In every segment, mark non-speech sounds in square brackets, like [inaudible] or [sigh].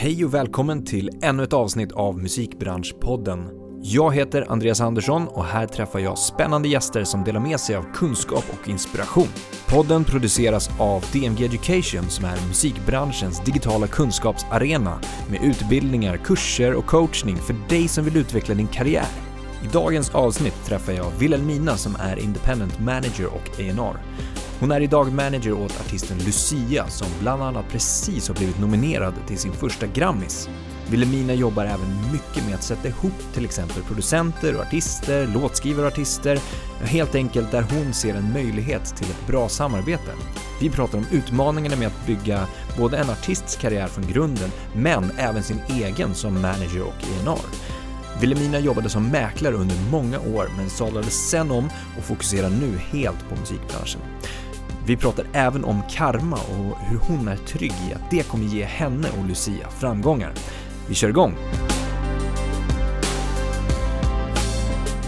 Hej och välkommen till ännu ett avsnitt av Musikbranschpodden. Jag heter Andreas Andersson och här träffar jag spännande gäster som delar med sig av kunskap och inspiration. Podden produceras av DMG Education som är musikbranschens digitala kunskapsarena med utbildningar, kurser och coachning för dig som vill utveckla din karriär. I dagens avsnitt träffar jag Wilhelmina som är Independent Manager och A&R. Hon är idag manager åt artisten Lucia som bland annat precis har blivit nominerad till sin första Grammis. Wilhelmina jobbar även mycket med att sätta ihop till exempel producenter och artister, låtskrivare och artister, helt enkelt där hon ser en möjlighet till ett bra samarbete. Vi pratar om utmaningarna med att bygga både en artists karriär från grunden, men även sin egen som manager och E&R. Wilhelmina jobbade som mäklare under många år men sadlade sen om och fokuserar nu helt på musikbranschen. Vi pratar även om karma och hur hon är trygg i att det kommer ge henne och Lucia framgångar. Vi kör igång!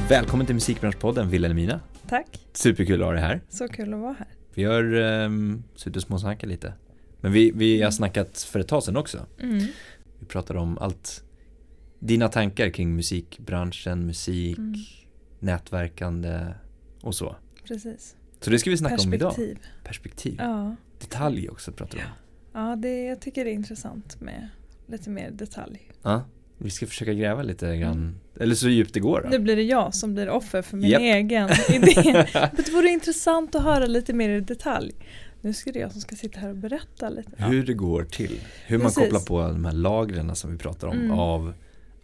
Välkommen till Musikbranschpodden Wilhelmina. Tack. Superkul att ha dig här. Så kul att vara här. Vi har um, suttit och småsnackat lite. Men vi, vi har snackat för ett tag sedan också. Mm. Vi pratade om allt, dina tankar kring musikbranschen, musik, Mm. nätverkande och så. Precis. Så det ska vi snacka om idag. Perspektiv. Perspektiv. Ja, Detalj också pratar vi om. ja det, jag tycker det är intressant med lite mer detalj. Ja, vi ska försöka gräva lite grann, Mm. eller så djupt det går då. Nu blir det jag som blir offer för min Japp. egen [laughs] idé. Men det vore intressant att höra lite mer i detalj. Nu ska det jag som ska sitta här och berätta lite. Ja. Hur det går till, hur man Precis. kopplar på de här lagren som vi pratar om Mm. av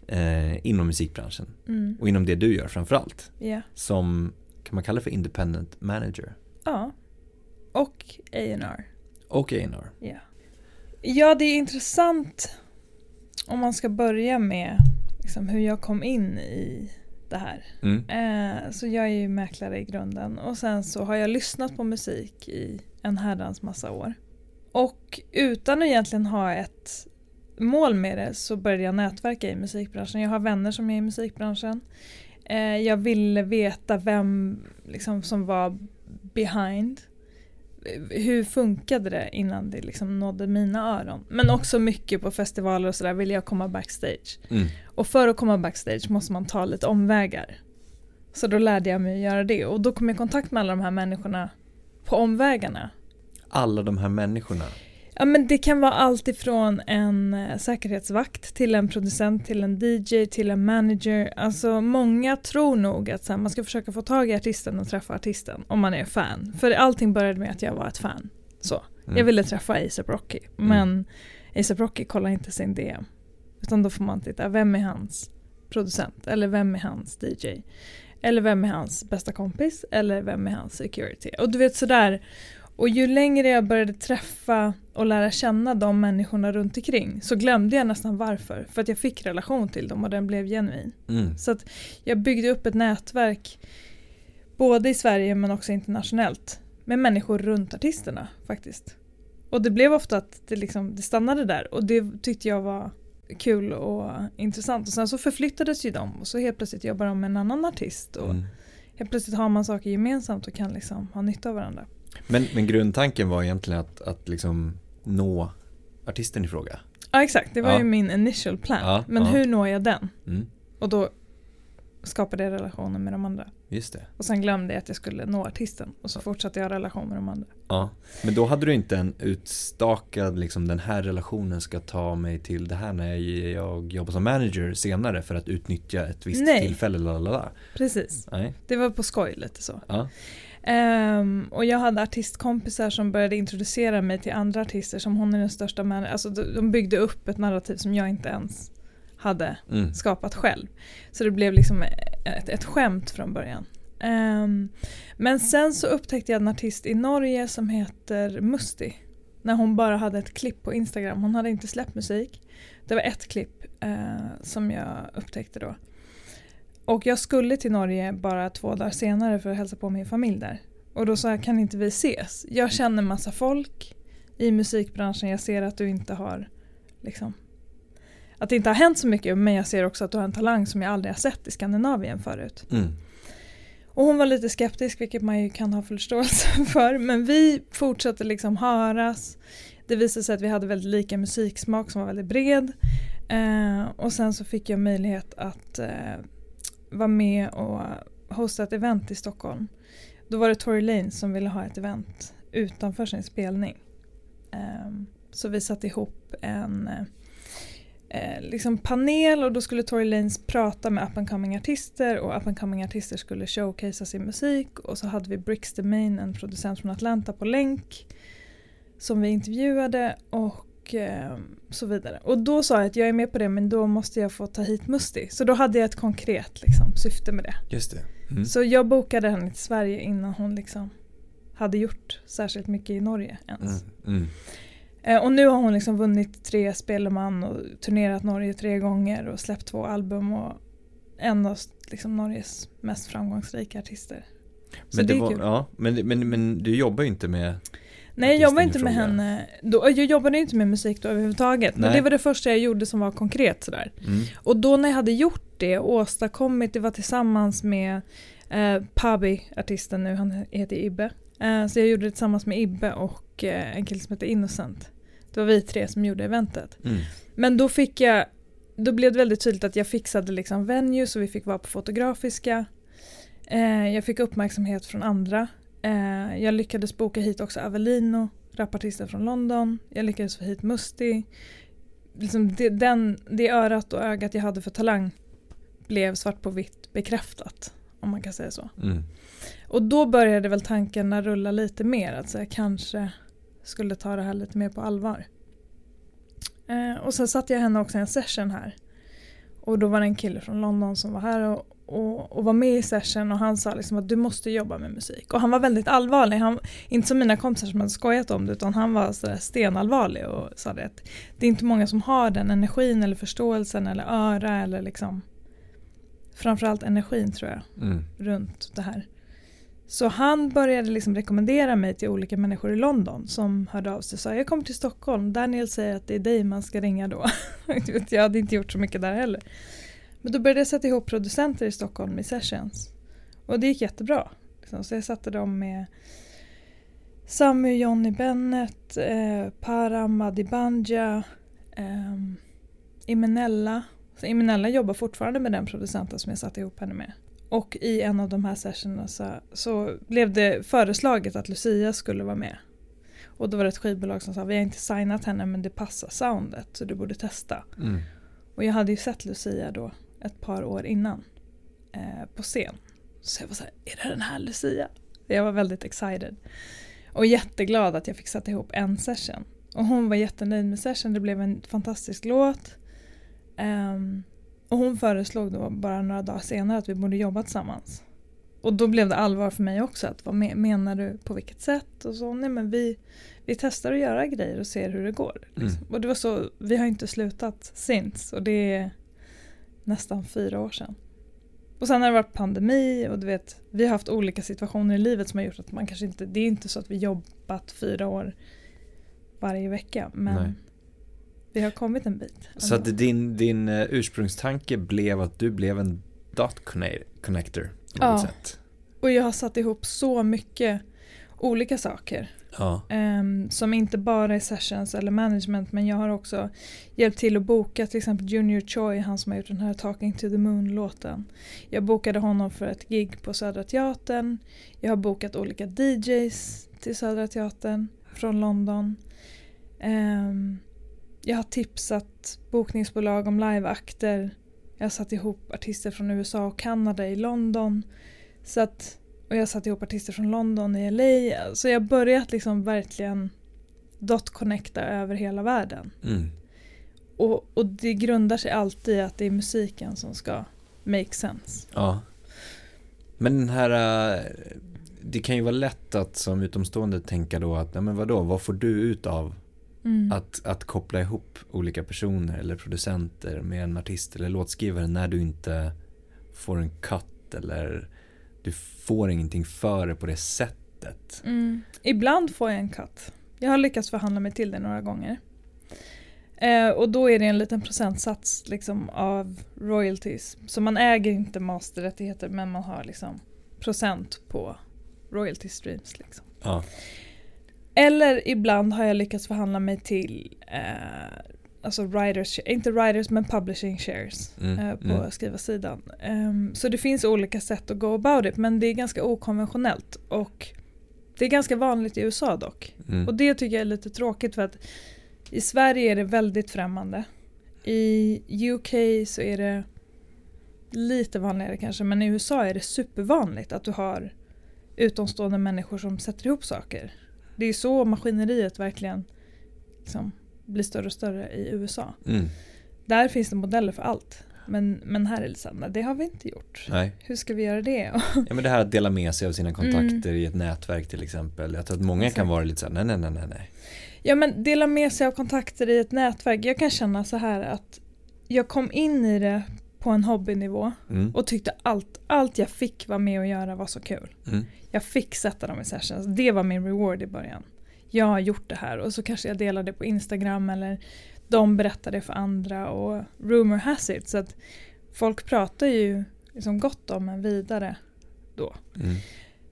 eh, inom musikbranschen Mm. och inom det du gör framförallt Ja. som kan man kalla för independent manager ja. Och A&R. och A&R. Ja. ja, det är intressant om man ska börja med liksom, hur jag kom in i det här. Mm. Eh, så jag är ju mäklare i grunden och sen så har jag lyssnat på musik i en herrans massa år. Och utan att egentligen ha ett mål med det så började jag nätverka i musikbranschen. Jag har vänner som är i musikbranschen. Eh, jag ville veta vem liksom, som var behind. Eh, Hur funkade det innan det liksom nådde mina öron? Men också mycket på festivaler och sådär ville jag komma backstage. Mm. Och för att komma backstage måste man ta lite omvägar. Så då lärde jag mig att göra det och då kom jag i kontakt med alla de här människorna på omvägarna. Alla de här människorna. Ja men det kan vara allt ifrån en eh, säkerhetsvakt till en producent till en DJ till en manager. Alltså många tror nog att här, man ska försöka få tag i artisten och träffa artisten om man är fan. För allting började med att jag var ett fan. Så. Mm. Jag ville träffa ASAP Rocky men ASAP Rocky kollar inte sin DM. Utan då får man titta, vem är hans producent? Eller vem är hans DJ? Eller vem är hans bästa kompis? Eller vem är hans security? Och du vet sådär. Och ju längre jag började träffa och lära känna de människorna runt omkring så glömde jag nästan varför. För att jag fick relation till dem och den blev genuin. Mm. Så att jag byggde upp ett nätverk både i Sverige men också internationellt med människor runt artisterna faktiskt. Och det blev ofta att det, liksom, det stannade där och det tyckte jag var kul och intressant. Och sen så förflyttades ju de och så helt plötsligt jobbar de med en annan artist och Mm. helt plötsligt har man saker gemensamt och kan liksom ha nytta av varandra. Men, men grundtanken var egentligen att, att liksom nå artisten i fråga. Ja exakt, det var Ja. ju min initial plan. Ja, men ja. hur når jag den? Mm. Och då skapade jag relationer med de andra. Just det. Och sen glömde jag att jag skulle nå artisten och så fortsatte jag relation med de andra. Ja, men då hade du inte en utstakad, liksom den här relationen ska ta mig till det här när jag, jag jobbar som manager senare för att utnyttja ett visst Nej. tillfälle, lalala. Precis, Nej, det var på skoj lite så. ja, Ehm, och jag hade artistkompisar som började introducera mig till andra artister som hon är den största man Alltså de de byggde upp ett narrativ som jag inte ens hade mm. skapat själv. Så det blev liksom ett, ett skämt från början. Ehm, men sen så upptäckte jag en artist i Norge som heter Musti. När hon bara hade ett klipp på Instagram. Hon hade inte släppt musik. Det var ett klipp eh, som jag upptäckte då. Och jag skulle till Norge bara två dagar senare för att hälsa på min familj där. Och då sa jag, kan inte vi ses? Jag känner massa folk i musikbranschen. Jag ser att du inte har liksom att det inte har hänt så mycket men jag ser också att du har en talang som jag aldrig har sett i Skandinavien förut. Mm. Och hon var lite skeptisk vilket man ju kan ha förståelse [laughs] för men vi fortsatte liksom höras. det visade sig att vi hade väldigt lika musiksmak som var väldigt bred. Eh, och sen så fick jag möjlighet att eh, var med och hostade ett event i Stockholm. Då var det Tory Lane som ville ha ett event utanför sin spelning. Ehm, så vi satte ihop en eh, liksom panel och då skulle Tory Lanez prata med up and coming artister och up and coming artister skulle showcasea sin musik och så hade vi Bricks the Main, en producent från Atlanta på länk som vi intervjuade och eh, så vidare. Och då sa jag att jag är med på det men då måste jag få ta hit Musti. Så då hade jag ett konkret liksom, syfte med det. Just det. Mm. Så jag bokade henne till Sverige innan hon liksom hade gjort särskilt mycket i Norge ens. Mm. Mm. Eh, och nu har hon liksom vunnit tre Speleman och turnerat Norge tre gånger och släppt två album och en av liksom Norges mest framgångsrika artister. Så Men, var, ja, men, men, men du jobbar ju inte med Nej jag artisten inte med fråga. henne. Då, jag jobbade inte med musik då överhuvudtaget. Men Nej. det var det första jag gjorde som var konkret sådär. mm. Och då när jag hade gjort det och åstadkommit, det var tillsammans med eh, Pabi, artisten nu, han heter Ibbe. Eh, så jag gjorde det tillsammans med Ibbe och eh, en kille som heter Innocent. Det var vi tre som gjorde eventet. Mm. Men då fick jag, då blev det väldigt tydligt att jag fixade liksom venues och vi fick vara på Fotografiska. Eh, jag fick uppmärksamhet från andra. Eh, jag lyckades boka hit också Avelino, rapartisten från London. Jag lyckades få hit Musti. Liksom det, den, det örat och ögat jag hade för talang blev svart på vitt bekräftat. Om man kan säga så. Mm. Och då började väl tankarna rulla lite mer. Att så jag kanske skulle ta det här lite mer på allvar. Eh, och sen satte jag henne också i en session här. Och då var det en kille från London som var här och, och, och var med i session och han sa liksom att du måste jobba med musik. Och han var väldigt allvarlig. Han, inte som mina kompisar som hade skojat om det utan han var sådär stenallvarlig och sa det att det är inte många som har den energin eller förståelsen eller öra eller liksom framförallt energin tror jag Mm. runt det här. Så han började liksom rekommendera mig till olika människor i London som hörde av sig och sa jag kommer till Stockholm, Daniel säger att det är dig man ska ringa då. [laughs] Jag hade inte gjort så mycket där heller. Men då började jag sätta ihop producenter i Stockholm i sessions. Och det gick jättebra. Liksom. Så jag satte dem med Sammy, Johnny Bennett, eh, Param, Adibanja, eh, Imenella. Så Imenella jobbar fortfarande med den producenten som jag satte ihop henne med. Och i en av de här sessionerna så, så blev det föreslaget att Lucia skulle vara med. Och då var det ett skivbolag som sa vi har inte signat henne men det passar soundet så du borde testa. Mm. Och jag hade ju sett Lucia då ett par år innan eh, på scen. Så jag var såhär, är det den här Lucia? Jag var väldigt excited. Och jätteglad att jag fick sätta ihop en session. Och hon var jättenöjd med session, det blev en fantastisk låt. Ehm, och hon föreslog då bara några dagar senare att vi borde jobba tillsammans. Och då blev det allvar för mig också. Att vad me- menar du på vilket sätt? Och så, nej men vi, vi testar att göra grejer och ser hur det går. Liksom. Mm. Och det var så, vi har inte slutat since och det är nästan fyra år sedan. Och sen har det varit pandemi och du vet, vi har haft olika situationer i livet som har gjort att man kanske inte, det är inte så att vi jobbat fyra år varje vecka men Nej. Vi har kommit en bit. Så att din, din eh, ursprungstanke blev att du blev en dot conne- connector på Ja. något sätt. Och jag har satt ihop så mycket olika saker. Ja. Ehm, som inte bara är sessions eller management men jag har också hjälpt till att boka till exempel Junior Choi, han som har gjort den här Talking to the Moon-låten. Jag bokade honom för ett gig på Södra Teatern. Jag har bokat olika DJs till Södra Teatern från London. Ehm, jag har tipsat bokningsbolag om liveakter. Jag har satt ihop artister från USA och Kanada i London. Så att, och jag har satt ihop artister från London i LA. Så jag har börjat liksom verkligen dot-connecta över hela världen. Mm. Och, och det grundar sig alltid i att det är musiken som ska make sense. ja. Men den här, eh, det kan ju vara lätt att som utomstående tänka då att, ja men vadå, vad får du ut av Mm. att, att koppla ihop olika personer eller producenter med en artist eller låtskrivare när du inte får en cut eller du får ingenting för det på det sättet. Mm. Ibland får jag en cut. Jag har lyckats förhandla mig till det några gånger. Eh, och då är det en liten procentsats liksom, av royalties. Så man äger inte masterrättigheter men man har liksom procent på royalty streams. Liksom. Ja. Eller ibland har jag lyckats förhandla mig till eh, alltså writers, inte writers men publishing shares Mm, eh, på mm. skrivarsidan. Ehm, så det finns olika sätt att go about it men det är ganska okonventionellt och det är ganska vanligt i USA dock. Mm. Och det tycker jag är lite tråkigt för att i Sverige är det väldigt främmande. I UK så är det lite vanligare kanske men i USA är det supervanligt att du har utomstående människor som sätter ihop saker. Det är så maskineriet verkligen liksom blir större och större i USA. Mm. Där finns det modeller för allt. Men, men här är det så här, nej, det har vi inte gjort. Nej. Hur ska vi göra det? [laughs] Ja men det här att dela med sig av sina kontakter i ett nätverk till exempel. Jag tror att många kan vara lite såhär, nej nej nej nej nej. Ja men dela med sig av kontakter i ett nätverk. Jag kan känna så här att jag kom in i det på en hobbynivå Mm. och tyckte allt, allt jag fick vara med och göra var så kul. Mm. Jag fick sätta dem i sessions. Det var min reward i början. Jag har gjort det här och så kanske jag delar det på Instagram eller de berättar det för andra och rumor has it. Så att folk pratar ju liksom gott om en vidare då. Mm.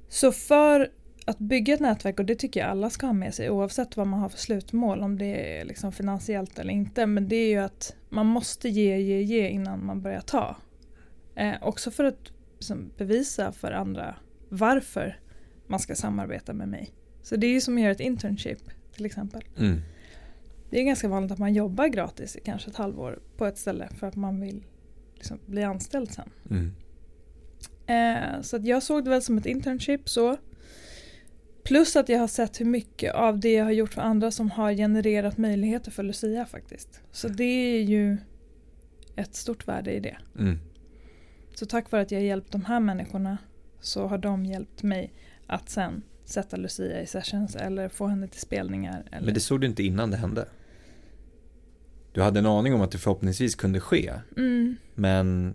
Så för att bygga ett nätverk, och det tycker jag alla ska ha med sig oavsett vad man har för slutmål, om det är liksom finansiellt eller inte, men det är ju att man måste ge, ge, ge innan man börjar ta. Eh, också för att liksom, bevisa för andra varför man ska samarbeta med mig. Så det är ju som att göra ett internship till exempel. Mm. Det är ganska vanligt att man jobbar gratis i kanske ett halvår på ett ställe för att man vill liksom, bli anställd sen. Mm. Eh, så att jag såg det väl som ett internship så. Plus att jag har sett hur mycket av det jag har gjort för andra som har genererat möjligheter för Lucia faktiskt. Så det är ju ett stort värde i det. Mm. Så tack vare att jag hjälpt de här människorna så har de hjälpt mig att sen sätta Lucia i sessions eller få henne till spelningar. Eller... Men det såg du inte innan det hände? Du hade en aning om att det förhoppningsvis kunde ske, mm, men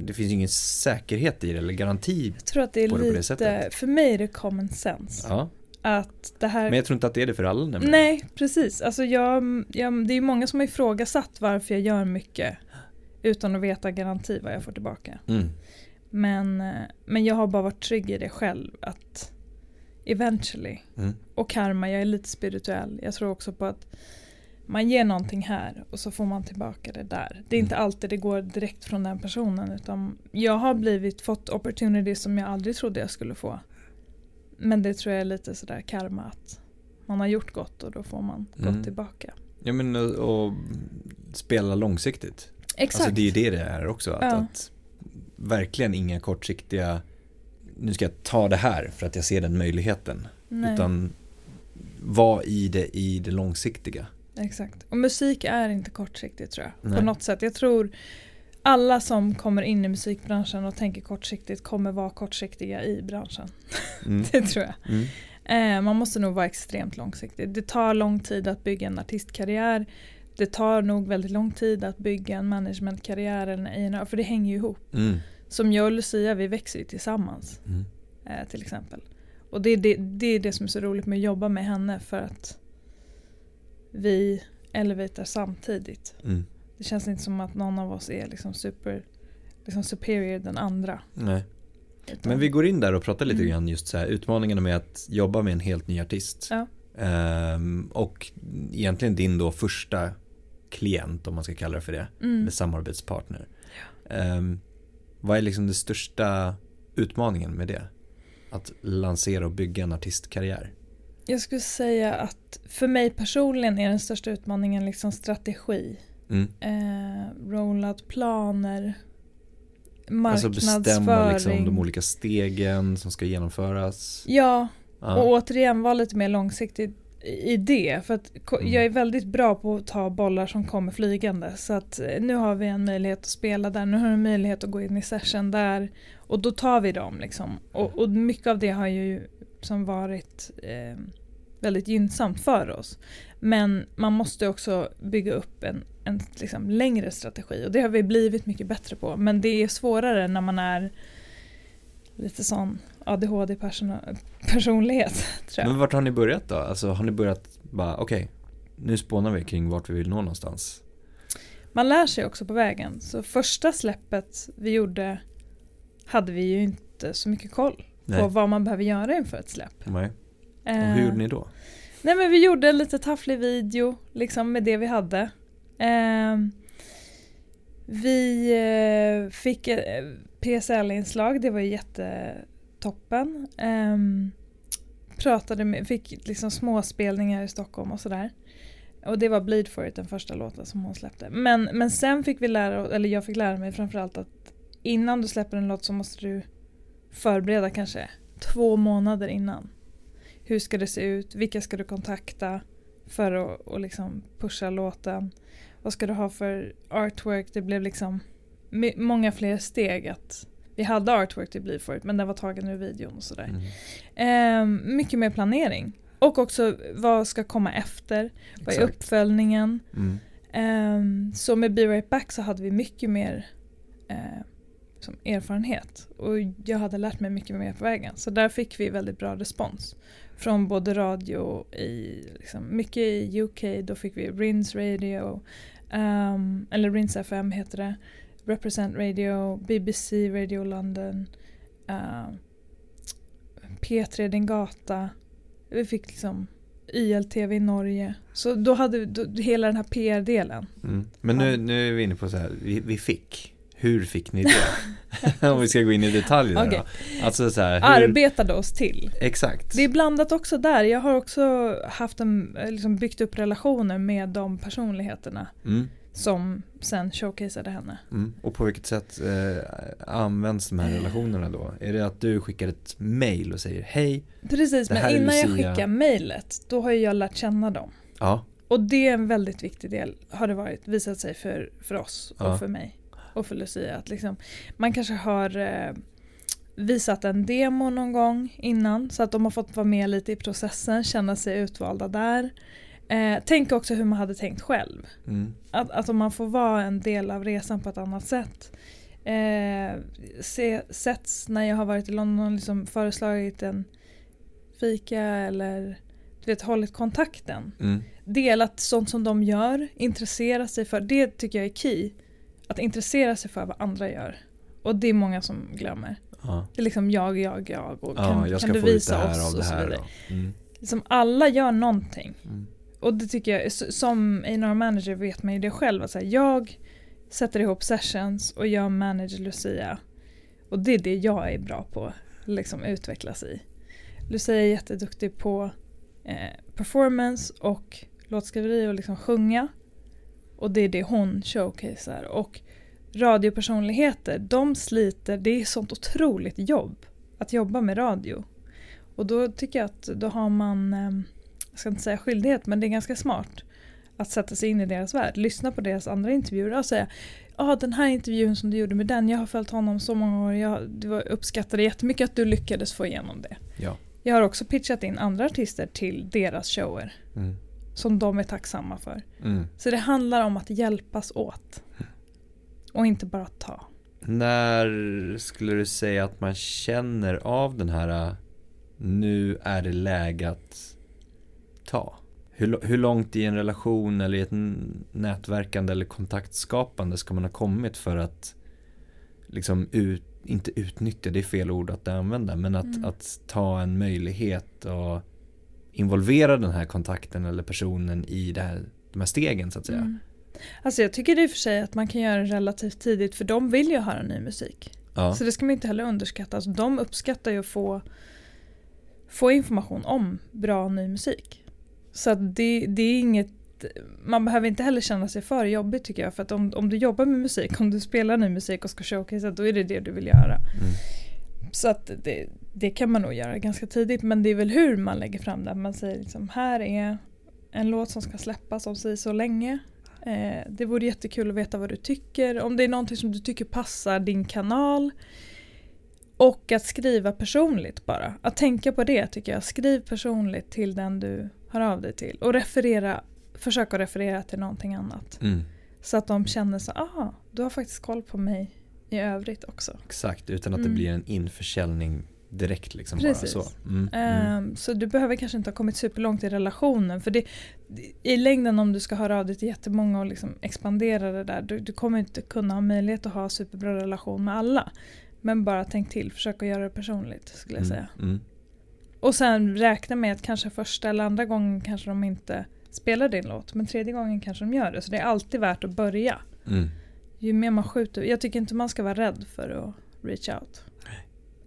det finns ju ingen säkerhet i det eller garanti. jag tror att det är På det på det lite, sättet. för mig är det common sense. Ja. Att det här Men jag tror inte att det är det för alla nämligen. Nej, precis. Alltså jag, jag, det är många som har ifrågasatt varför jag gör mycket utan att veta garanti vad jag får tillbaka. Mm. Men, eh, men jag har bara varit trygg i det själv att eventually, Mm. och karma, jag är lite spirituell. Jag tror också på att man ger någonting här och så får man tillbaka det där. Det är inte Mm. alltid det går direkt från den personen utan jag har blivit fått opportunities som jag aldrig trodde jag skulle få. Men det tror jag är lite sådär karma att man har gjort gott och då får man Mm. gott tillbaka. Ja men och, och spela långsiktigt. Exakt. Alltså det är ju det det är också. Att, Ja. att verkligen inga kortsiktiga, nu ska jag ta det här för att jag ser den möjligheten. Nej, Utan var i det i det långsiktiga. Exakt. Och musik är inte kortsiktigt tror jag. Nej. På något sätt. Jag tror alla som kommer in i musikbranschen och tänker kortsiktigt kommer vara kortsiktiga i branschen. Mm. [laughs] Det tror jag. Mm. Eh, man måste nog vara extremt långsiktig. Det tar lång tid att bygga en artistkarriär. Det tar nog väldigt lång tid att bygga en managementkarriär en för det hänger ju ihop. Mm. Som jag och Lucia, vi växer ju tillsammans Mm. eh, till exempel. Och det är det, det är det som är så roligt med att jobba med henne för att vi elevatar samtidigt. Mm. Det känns inte som att någon av oss är liksom super liksom superior den andra. Nej. Utan- Men vi går in där och pratar lite Mm. grann just så här utmaningarna med att jobba med en helt ny artist. Ja. Ehm, och egentligen din då första klient om man ska kalla det för det. mm. Eller samarbetspartner. Ehm, vad är liksom den största utmaningen med det? Att lansera och bygga en artistkarriär. Jag skulle säga att för mig personligen är den största utmaningen liksom strategi. Mm. Eh, rollout planer, Alltså bestämma marknadsföring. liksom de olika stegen som ska genomföras. Ja, Ja. och återigen vara lite mer långsiktig i det. För att Mm. jag är väldigt bra på att ta bollar som kommer flygande. Så att eh, nu har vi en möjlighet att spela där, nu har vi en möjlighet att gå in i session där. Och då tar vi dem liksom. Och, och mycket av det har ju som varit eh, väldigt gynnsamt för oss. Men man måste också bygga upp en, en liksom längre strategi och det har vi blivit mycket bättre på. Men det är svårare när man är lite sån ADHD-personlighet. [laughs] Men vart har ni börjat då? Alltså har ni börjat bara okej, nu spånar vi kring vart vi vill nå någonstans. Man lär sig också på vägen. Så första släppet vi gjorde hade vi ju inte så mycket koll på Nej. vad man behöver göra inför ett släpp. Nej. Och hur gjorde ni då? Eh, nej men vi gjorde en lite tafflig video liksom med det vi hade. Ehm, vi eh, fick eh, PSL-inslag, det var ju jättetoppen. Ehm, pratade med, fick liksom småspelningar i Stockholm och sådär. Och det var Bleed for it, den första låten som hon släppte. Men, men sen fick vi lära, eller jag fick lära mig framförallt att innan du släpper en låt så måste du förbereda kanske två månader innan. Hur ska det se ut? Vilka ska du kontakta för att och liksom pusha låten? Vad ska du ha för artwork? Det blev liksom många fler steg. att Vi hade artwork till it men den var tagen ur videon och sådär. Mm. Ehm, mycket mer planering. Och också vad ska komma efter? Vad är Exakt. uppföljningen? Mm. Ehm, så med Be Right Back så hade vi mycket mer eh, som erfarenhet. Och jag hade lärt mig mycket mer på vägen. Så där fick vi väldigt bra respons. Från både radio i, liksom, mycket i UK, då fick vi Rins Radio, ehm, eller Rins FM heter det, Represent Radio, BBC Radio London, ehm, P3 Din Gata. Vi fick liksom YLTV i Norge. Så då hade vi då, hela den här PR-delen. Mm. Men nu, nu är vi inne på så här, vi, vi fick. Hur fick ni det? [laughs] Om vi ska gå in i detalj då. Alltså så här, hur... Arbetade oss till. Exakt. Det är blandat också där. Jag har också haft en, eh, liksom byggt upp relationer med de personligheterna Mm. som sen showcaseade henne. Mm. Och på vilket sätt eh, används de här relationerna då? Är det att du skickar ett mail och säger hej? Precis, men innan jag skickar mejlet, då har jag lärt känna dem. Ja. Och det är en väldigt viktig del, har det varit, visat sig för, för oss Ja. och för mig. Och för Lucia. Att liksom, man kanske har eh, visat en demo någon gång innan, så att de har fått vara med lite i processen, känna sig utvalda där. Eh, tänk också hur man hade tänkt själv. Mm. Att, att om man får vara en del av resan på ett annat sätt. Eh, se, setts när jag har varit i London liksom föreslagit en fika eller du vet, hållit kontakten. Mm. Delat sånt som de gör, intressera sig för. Det tycker jag är key. Att intressera sig för vad andra gör. Och det är många som glömmer. Ja. Det är liksom jag, jag, jag. Och kan, jag kan du visa oss och så vidare. Mm. Liksom alla gör någonting. Mm. Och det tycker jag, som A&R manager vet man ju det själv. Att så här, jag sätter ihop sessions och jag manager Lucia. Och det är det jag är bra på. Liksom utvecklas i. Lucia är jätteduktig på eh, performance och låtskriveri och liksom sjunga. Och det är det hon showcasear. Och radiopersonligheter, de sliter, det är sånt otroligt jobb att jobba med radio. Och då tycker jag att då har man, eh, jag ska inte säga skyldighet, men det är ganska smart att sätta sig in i deras värld. Lyssna på deras andra intervjuer och säga Ja, ah, den här intervjun som du gjorde med den, jag har följt honom så många år, jag uppskattade jättemycket att du lyckades få igenom det. Ja. Jag har också pitchat in andra artister till deras shower Mm. Som de är tacksamma för. Mm. Så det handlar om att hjälpas åt. Och inte bara ta. När skulle du säga att man känner av den här äh, nu är det läge att ta? Hur, hur långt i en relation eller i ett nätverkande eller kontaktskapande ska man ha kommit för att liksom ut, inte utnyttja, det är fel ord att använda, men att, Mm. att ta en möjlighet och involvera den här kontakten eller personen i det här, de här stegen så att säga. Mm. Alltså jag tycker det i och för sig att man kan göra det relativt tidigt för de vill ju höra ny musik. Ja. Så det ska man inte heller underskatta. Alltså, de uppskattar ju att få, få information om bra ny musik. Så det, det är inget man behöver inte heller känna sig för jobbigt tycker jag. För att om, om du jobbar med musik, om du spelar ny musik och ska showcasea, då är det det du vill göra. Mm. Så att det, det kan man nog göra ganska tidigt. Men det är väl hur man lägger fram det. Man säger liksom, här är en låt som ska släppas om sig så länge. Eh, det vore jättekul att veta vad du tycker. Om det är någonting som du tycker passar din kanal. Och att skriva personligt bara. Att tänka på det tycker jag. Skriv personligt till den du hör av dig till. Och referera, försök att referera till någonting annat. Mm. Så att de känner så ah, du har faktiskt koll på mig i övrigt också. Exakt, utan att det Mm. blir en införsäljning direkt liksom Precis. bara så. Mm. Mm. Ehm, så du behöver kanske inte ha kommit superlångt i relationen. För det, i längden om du ska höra av dig till jättemånga och liksom expandera det där. Du, du kommer inte kunna ha möjlighet att ha superbra relation med alla. Men bara tänk till, försök att göra det personligt skulle jag Mm. säga. Mm. Och sen räkna med att kanske första eller andra gången kanske de inte spelar din låt. Men tredje gången kanske de gör det. Så det är alltid värt att börja. Mm. Ju mer man skjuter. Jag tycker inte man ska vara rädd för att reach out.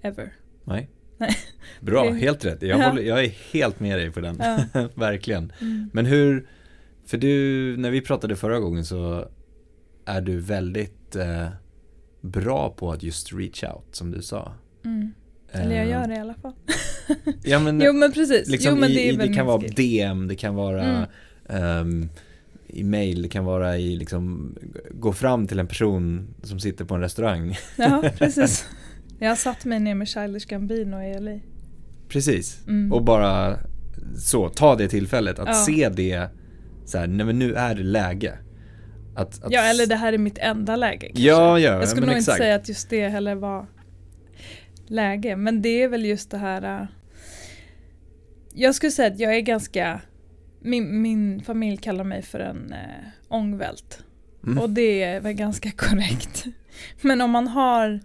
Ever. Nej. Nej. [laughs] Bra, helt rätt. Jag, Ja. håller, jag är helt med dig på den. Ja. [laughs] Verkligen. Mm. Men hur, för du, när vi pratade förra gången så är du väldigt eh, bra på att just reach out som du sa. Mm. Eller jag Eh, gör det i alla fall. Ja men, [laughs] Jo men precis. liksom jo, men det, i, det kan vara skill. DM, det kan vara Mm. ehm, i mail, det kan vara i liksom gå fram till en person som sitter på en restaurang. Ja [laughs] precis. Jag har satt mig ner med Childish Gambino i LA. Precis. Mm. Och bara så, ta det tillfället, att Ja. se det så här, nej men nu är det läge. Att, att Ja eller det här är mitt enda läge kanske. Ja, ja, Jag skulle nog exakt. inte säga att just det heller var läge. Men det är väl just det här. äh, Jag skulle säga att jag är ganska, min, min familj kallar mig för en äh, ångvält. Mm. Och det är väl ganska [laughs] korrekt. Men om man har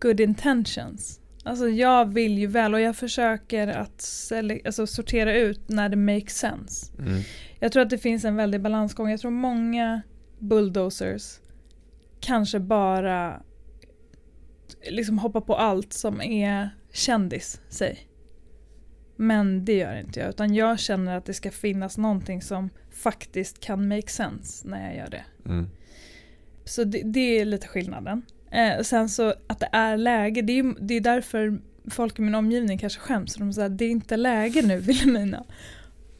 good intentions. Alltså jag vill ju väl och jag försöker att alltså, sortera ut när det makes sense. Mm. Jag tror att det finns en väldig balansgång. Jag tror många bulldozers kanske bara liksom hoppar på allt som är kändis, säg. Men det gör inte jag, utan jag känner att det ska finnas någonting som faktiskt kan make sense när jag gör det. Mm. Så det, det är lite skillnaden. Eh, sen så att det är läge, det är, det är därför folk i min omgivning kanske skäms. De säger det är inte läge nu [laughs] Wilhelmina.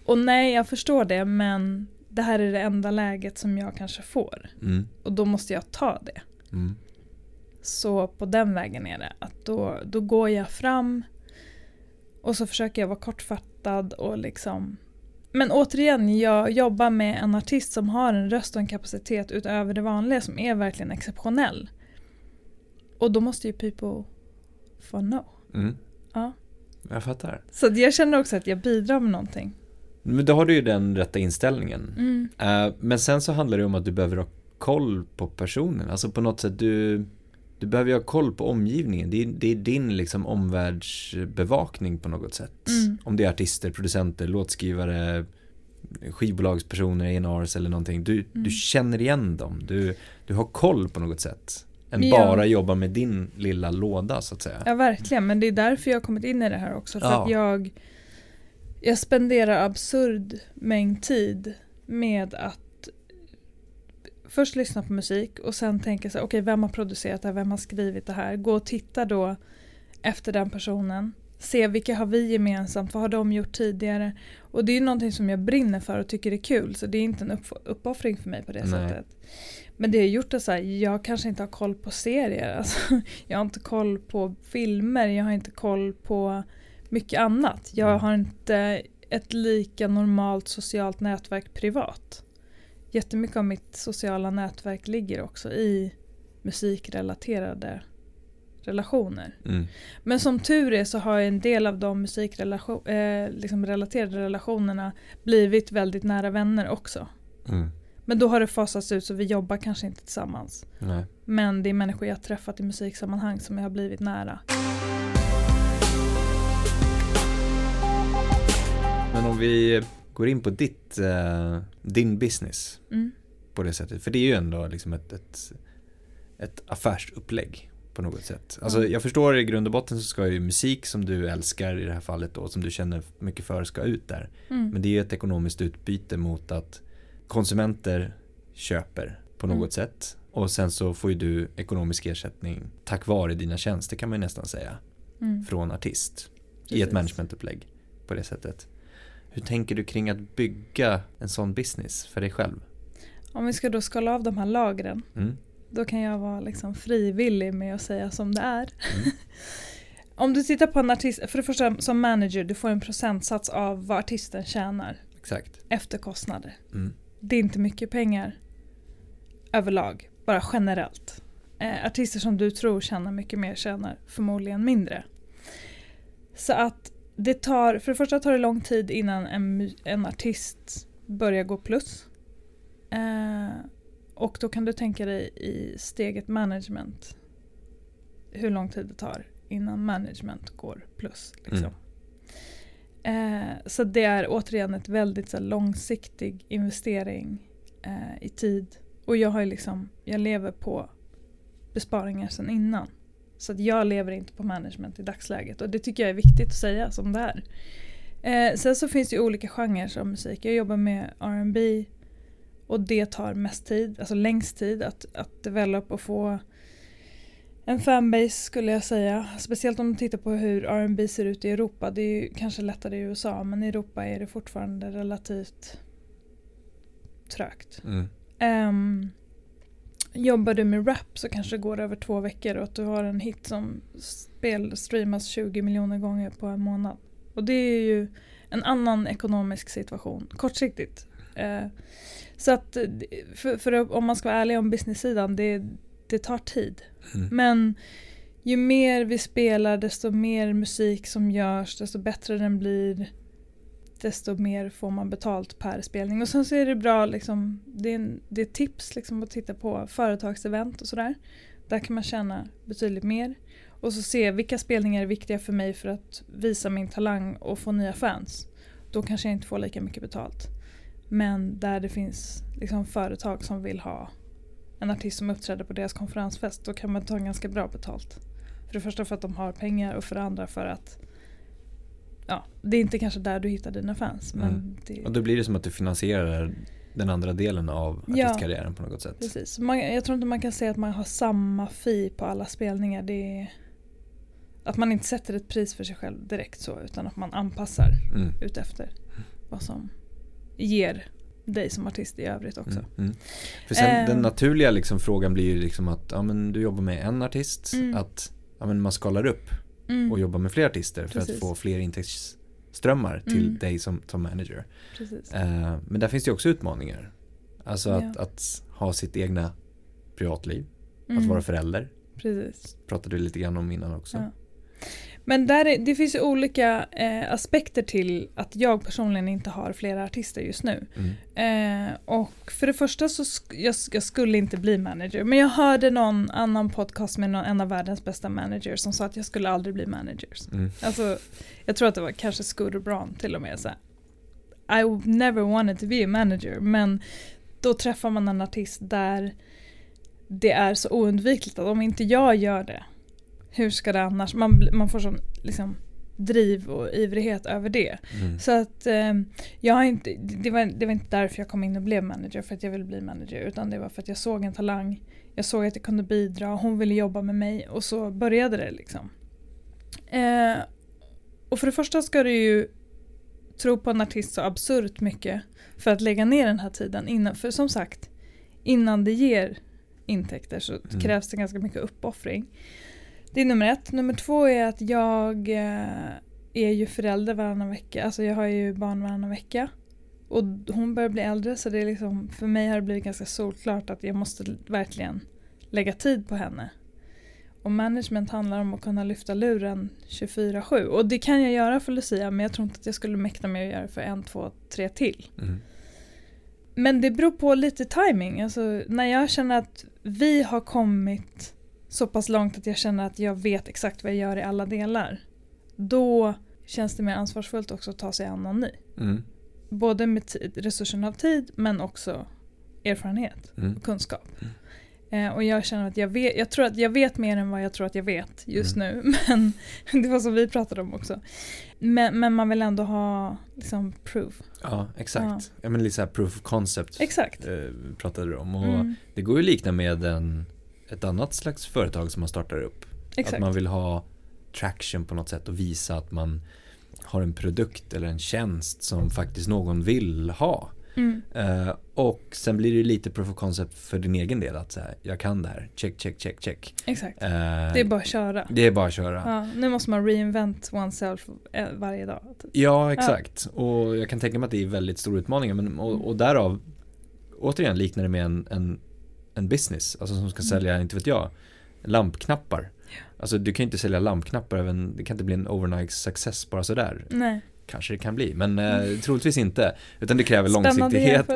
Och nej, jag förstår det men det här är det enda läget som jag kanske får. Mm. Och då måste jag ta det. Mm. Så på den vägen är det. Att då, då går jag fram och så försöker jag vara kortfattad och liksom men återigen, jag jobbar med en artist som har en röst och en kapacitet utöver det vanliga som är verkligen exceptionell. Och då måste ju people få know. Mm. Ja. Jag fattar. Så jag känner också att jag bidrar med någonting. Men då har du ju den rätta inställningen. Mm. Eh, men sen så handlar det om att du behöver ha koll på personen. Alltså på något sätt, du, du behöver ju ha koll på omgivningen. Det är, det är din liksom omvärldsbevakning på något sätt. Mm. Om det är artister, producenter, låtskrivare, skivbolagspersoner, A&Rs eller någonting. Du, Mm. du känner igen dem. Du, du har koll på något sätt. Än Ja. bara jobba med din lilla låda så att säga. Ja, verkligen. Men det är därför jag har kommit in i det här också. För Ja. att jag, jag spenderar absurd mängd tid med att först lyssna på musik och sen tänka här, okej vem har producerat det här, vem har skrivit det här? Gå och titta då efter den personen. Se vilka har vi gemensamt, vad har de gjort tidigare? Och det är ju någonting som jag brinner för och tycker är kul så det är inte en upp- uppoffring för mig på det Nej. sättet. Men det har gjort att så här, jag kanske inte har koll på serier. [laughs] Alltså, jag har inte koll på filmer, jag har inte koll på mycket annat. Jag Mm. har inte ett lika normalt socialt nätverk privat. Jättemycket av mitt sociala nätverk ligger också i musikrelaterade relationer. Mm. Men som tur är så har en del av de musikrelaterade eh, liksom relationerna blivit väldigt nära vänner också. Mm. Men då har det fasats ut så vi jobbar kanske inte tillsammans. Nej. Men det är människor jag träffat i musiksammanhang som jag har blivit nära. Men om vi går in på ditt, eh, din business Mm. på det sättet. För det är ju ändå liksom ett, ett, ett affärsupplägg på något sätt. Alltså Mm. jag förstår i grund och botten så ska ju musik som du älskar i det här fallet då, som du känner mycket för ska ut där. Mm. Men det är ju ett ekonomiskt utbyte mot att konsumenter köper på något Mm. sätt. Och sen så får ju du ekonomisk ersättning tack vare dina tjänster kan man ju nästan säga. Mm. Från artist. I Precis. ett managementupplägg på det sättet. Hur tänker du kring att bygga en sån business för dig själv? Om vi ska då skala av de här lagren. Mm. Då kan jag vara liksom frivillig med att säga som det är. Mm. [laughs] Om du tittar på en artist, för det första som manager, du får en procentsats av vad artisten tjänar Exakt. efter kostnader. Mm. Det är inte mycket pengar överlag, bara generellt. Eh, artister som du tror tjänar mycket mer tjänar förmodligen mindre. Så att det tar, för det första tar det lång tid innan en, en artist börjar gå plus. Eh, och då kan du tänka dig i steget management. Hur lång tid det tar innan management går plus. Liksom. Mm. Eh, så det är återigen ett väldigt så här, långsiktig investering eh, i tid. Och jag har liksom, jag lever på besparingar sedan innan. Så att jag lever inte på management i dagsläget och det tycker jag är viktigt att säga som det är. Eh, sen så finns det ju olika genrer av musik. Jag jobbar med R&B och det tar mest tid, alltså längst tid att, att develop och få en fanbase skulle jag säga. Speciellt om du tittar på hur R&B ser ut i Europa. Det är ju kanske lättare i USA men i Europa är det fortfarande relativt trögt. Mm. Um, jobbar du med rap så kanske det går över två veckor och att du har en hit som spel streamas 20 miljoner gånger på en månad. Och det är ju en annan ekonomisk situation, kortsiktigt. Uh, så att, för, för, om man ska vara ärlig om business-sidan, det, det tar tid. Mm. Men ju mer vi spelar, desto mer musik som görs, desto bättre den blir, desto mer får man betalt per spelning. Och sen så är det bra, liksom, det, är, en, det är tips liksom, att titta på företagsevent och sådär. Där kan man tjäna betydligt mer. Och så se vilka spelningar är viktiga för mig för att visa min talang och få nya fans. Då kanske jag inte får lika mycket betalt. Men där det finns liksom, företag som vill ha en artist som uppträder på deras konferensfest, då kan man ta ganska bra betalt. För det första för att de har pengar och för det andra för att ja, det är inte kanske där du hittar dina fans. Men Mm. det, Och då blir det som att du finansierar den andra delen av Ja. artistkarriären på något sätt. precis. Man, jag tror inte man kan säga att man har samma fee på alla spelningar. Det är, att man inte sätter ett pris för sig själv direkt så utan att man anpassar Mm. utefter vad som ger dig som artist i övrigt också. Mm, mm. För sen Eh. den naturliga liksom frågan blir ju liksom att ja, men du jobbar med en artist, Mm. att ja, men man skalar upp Mm, och jobbar med fler artister för Precis. att få fler intäktsströmmar till Mm. dig som, som manager. Eh, men där finns det också utmaningar. Alltså att, Ja. att ha sitt egna privatliv, att Mm, vara förälder, precis. pratade du lite grann om innan också. Ja. Men där är, det finns ju olika eh, aspekter till att jag personligen inte har flera artister just nu. Mm. Eh, och för det första så sk- jag, jag skulle inte bli manager. Men jag hörde någon annan podcast med någon, en av världens bästa managers som sa att jag skulle aldrig bli manager. Mm. Alltså, jag tror att det var kanske Scooter Braun till och med. Så här, I never wanted to be a manager. Men då träffar man en artist där det är så oundvikligt att om inte jag gör det, hur ska det annars? Man, man får sån liksom, driv och ivrighet över det. Mm. Så att eh, jag har inte, det, var, det var inte därför jag kom in och blev manager, för att jag ville bli manager. Utan det var för att jag såg en talang, jag såg att jag kunde bidra, hon ville jobba med mig och så började det liksom. Eh, och för det första ska du ju tro på en artist så absurt mycket för att lägga ner den här tiden innan. För som sagt, innan det ger intäkter så Mm. krävs det ganska mycket uppoffring. Det är nummer ett. Nummer två är att jag eh, är ju förälder varannan vecka. Alltså jag har ju barn varannan vecka. Och hon börjar bli äldre så det är liksom, för mig har det blivit ganska solklart att jag måste verkligen lägga tid på henne. Och management handlar om att kunna lyfta luren 24-7. Och det kan jag göra för Lucia men jag tror inte att jag skulle mäkta med att göra det för en, två, tre till. Mm. Men det beror på lite timing. Alltså, när jag känner att vi har kommit så pass långt att jag känner att jag vet exakt vad jag gör i alla delar. Då känns det mer ansvarsfullt också att ta sig an någon ny. Mm. Både med tid, resursen av tid men också erfarenhet Mm. och kunskap. Eh, och jag känner att jag vet, jag tror att jag vet mer än vad jag tror att jag vet just Mm. nu. [laughs] Men det var som vi pratade om också. Men, men man vill ändå ha liksom proof. Ja, exakt. Ja. men lite så här proof of concept Exakt. eh, pratade du om. Och Mm, Det går ju att likna med en, ett annat slags företag som man startar upp. exakt. Att man vill ha traction på något sätt och visa att man har en produkt eller en tjänst som faktiskt någon vill ha. Mm, Eh, och sen blir det lite proof of concept för din egen del att säga jag kan det här, check, check, check, check. exakt. Eh, Det är bara att köra. det är bara att köra. Ja, nu måste man reinvent oneself eh, varje dag. typ. Ja, exakt. Och jag kan tänka mig att det är väldigt stora utmaningar. Men, och, och därav, återigen liknar det med en, en, en business. Alltså som ska Mm. sälja, inte vet jag, lampknappar. Alltså du kan ju inte sälja lampknappar, även, det kan inte bli en overnight success bara sådär. Nej. Kanske det kan bli, men eh, troligtvis inte. Utan det kräver Spännande långsiktighet.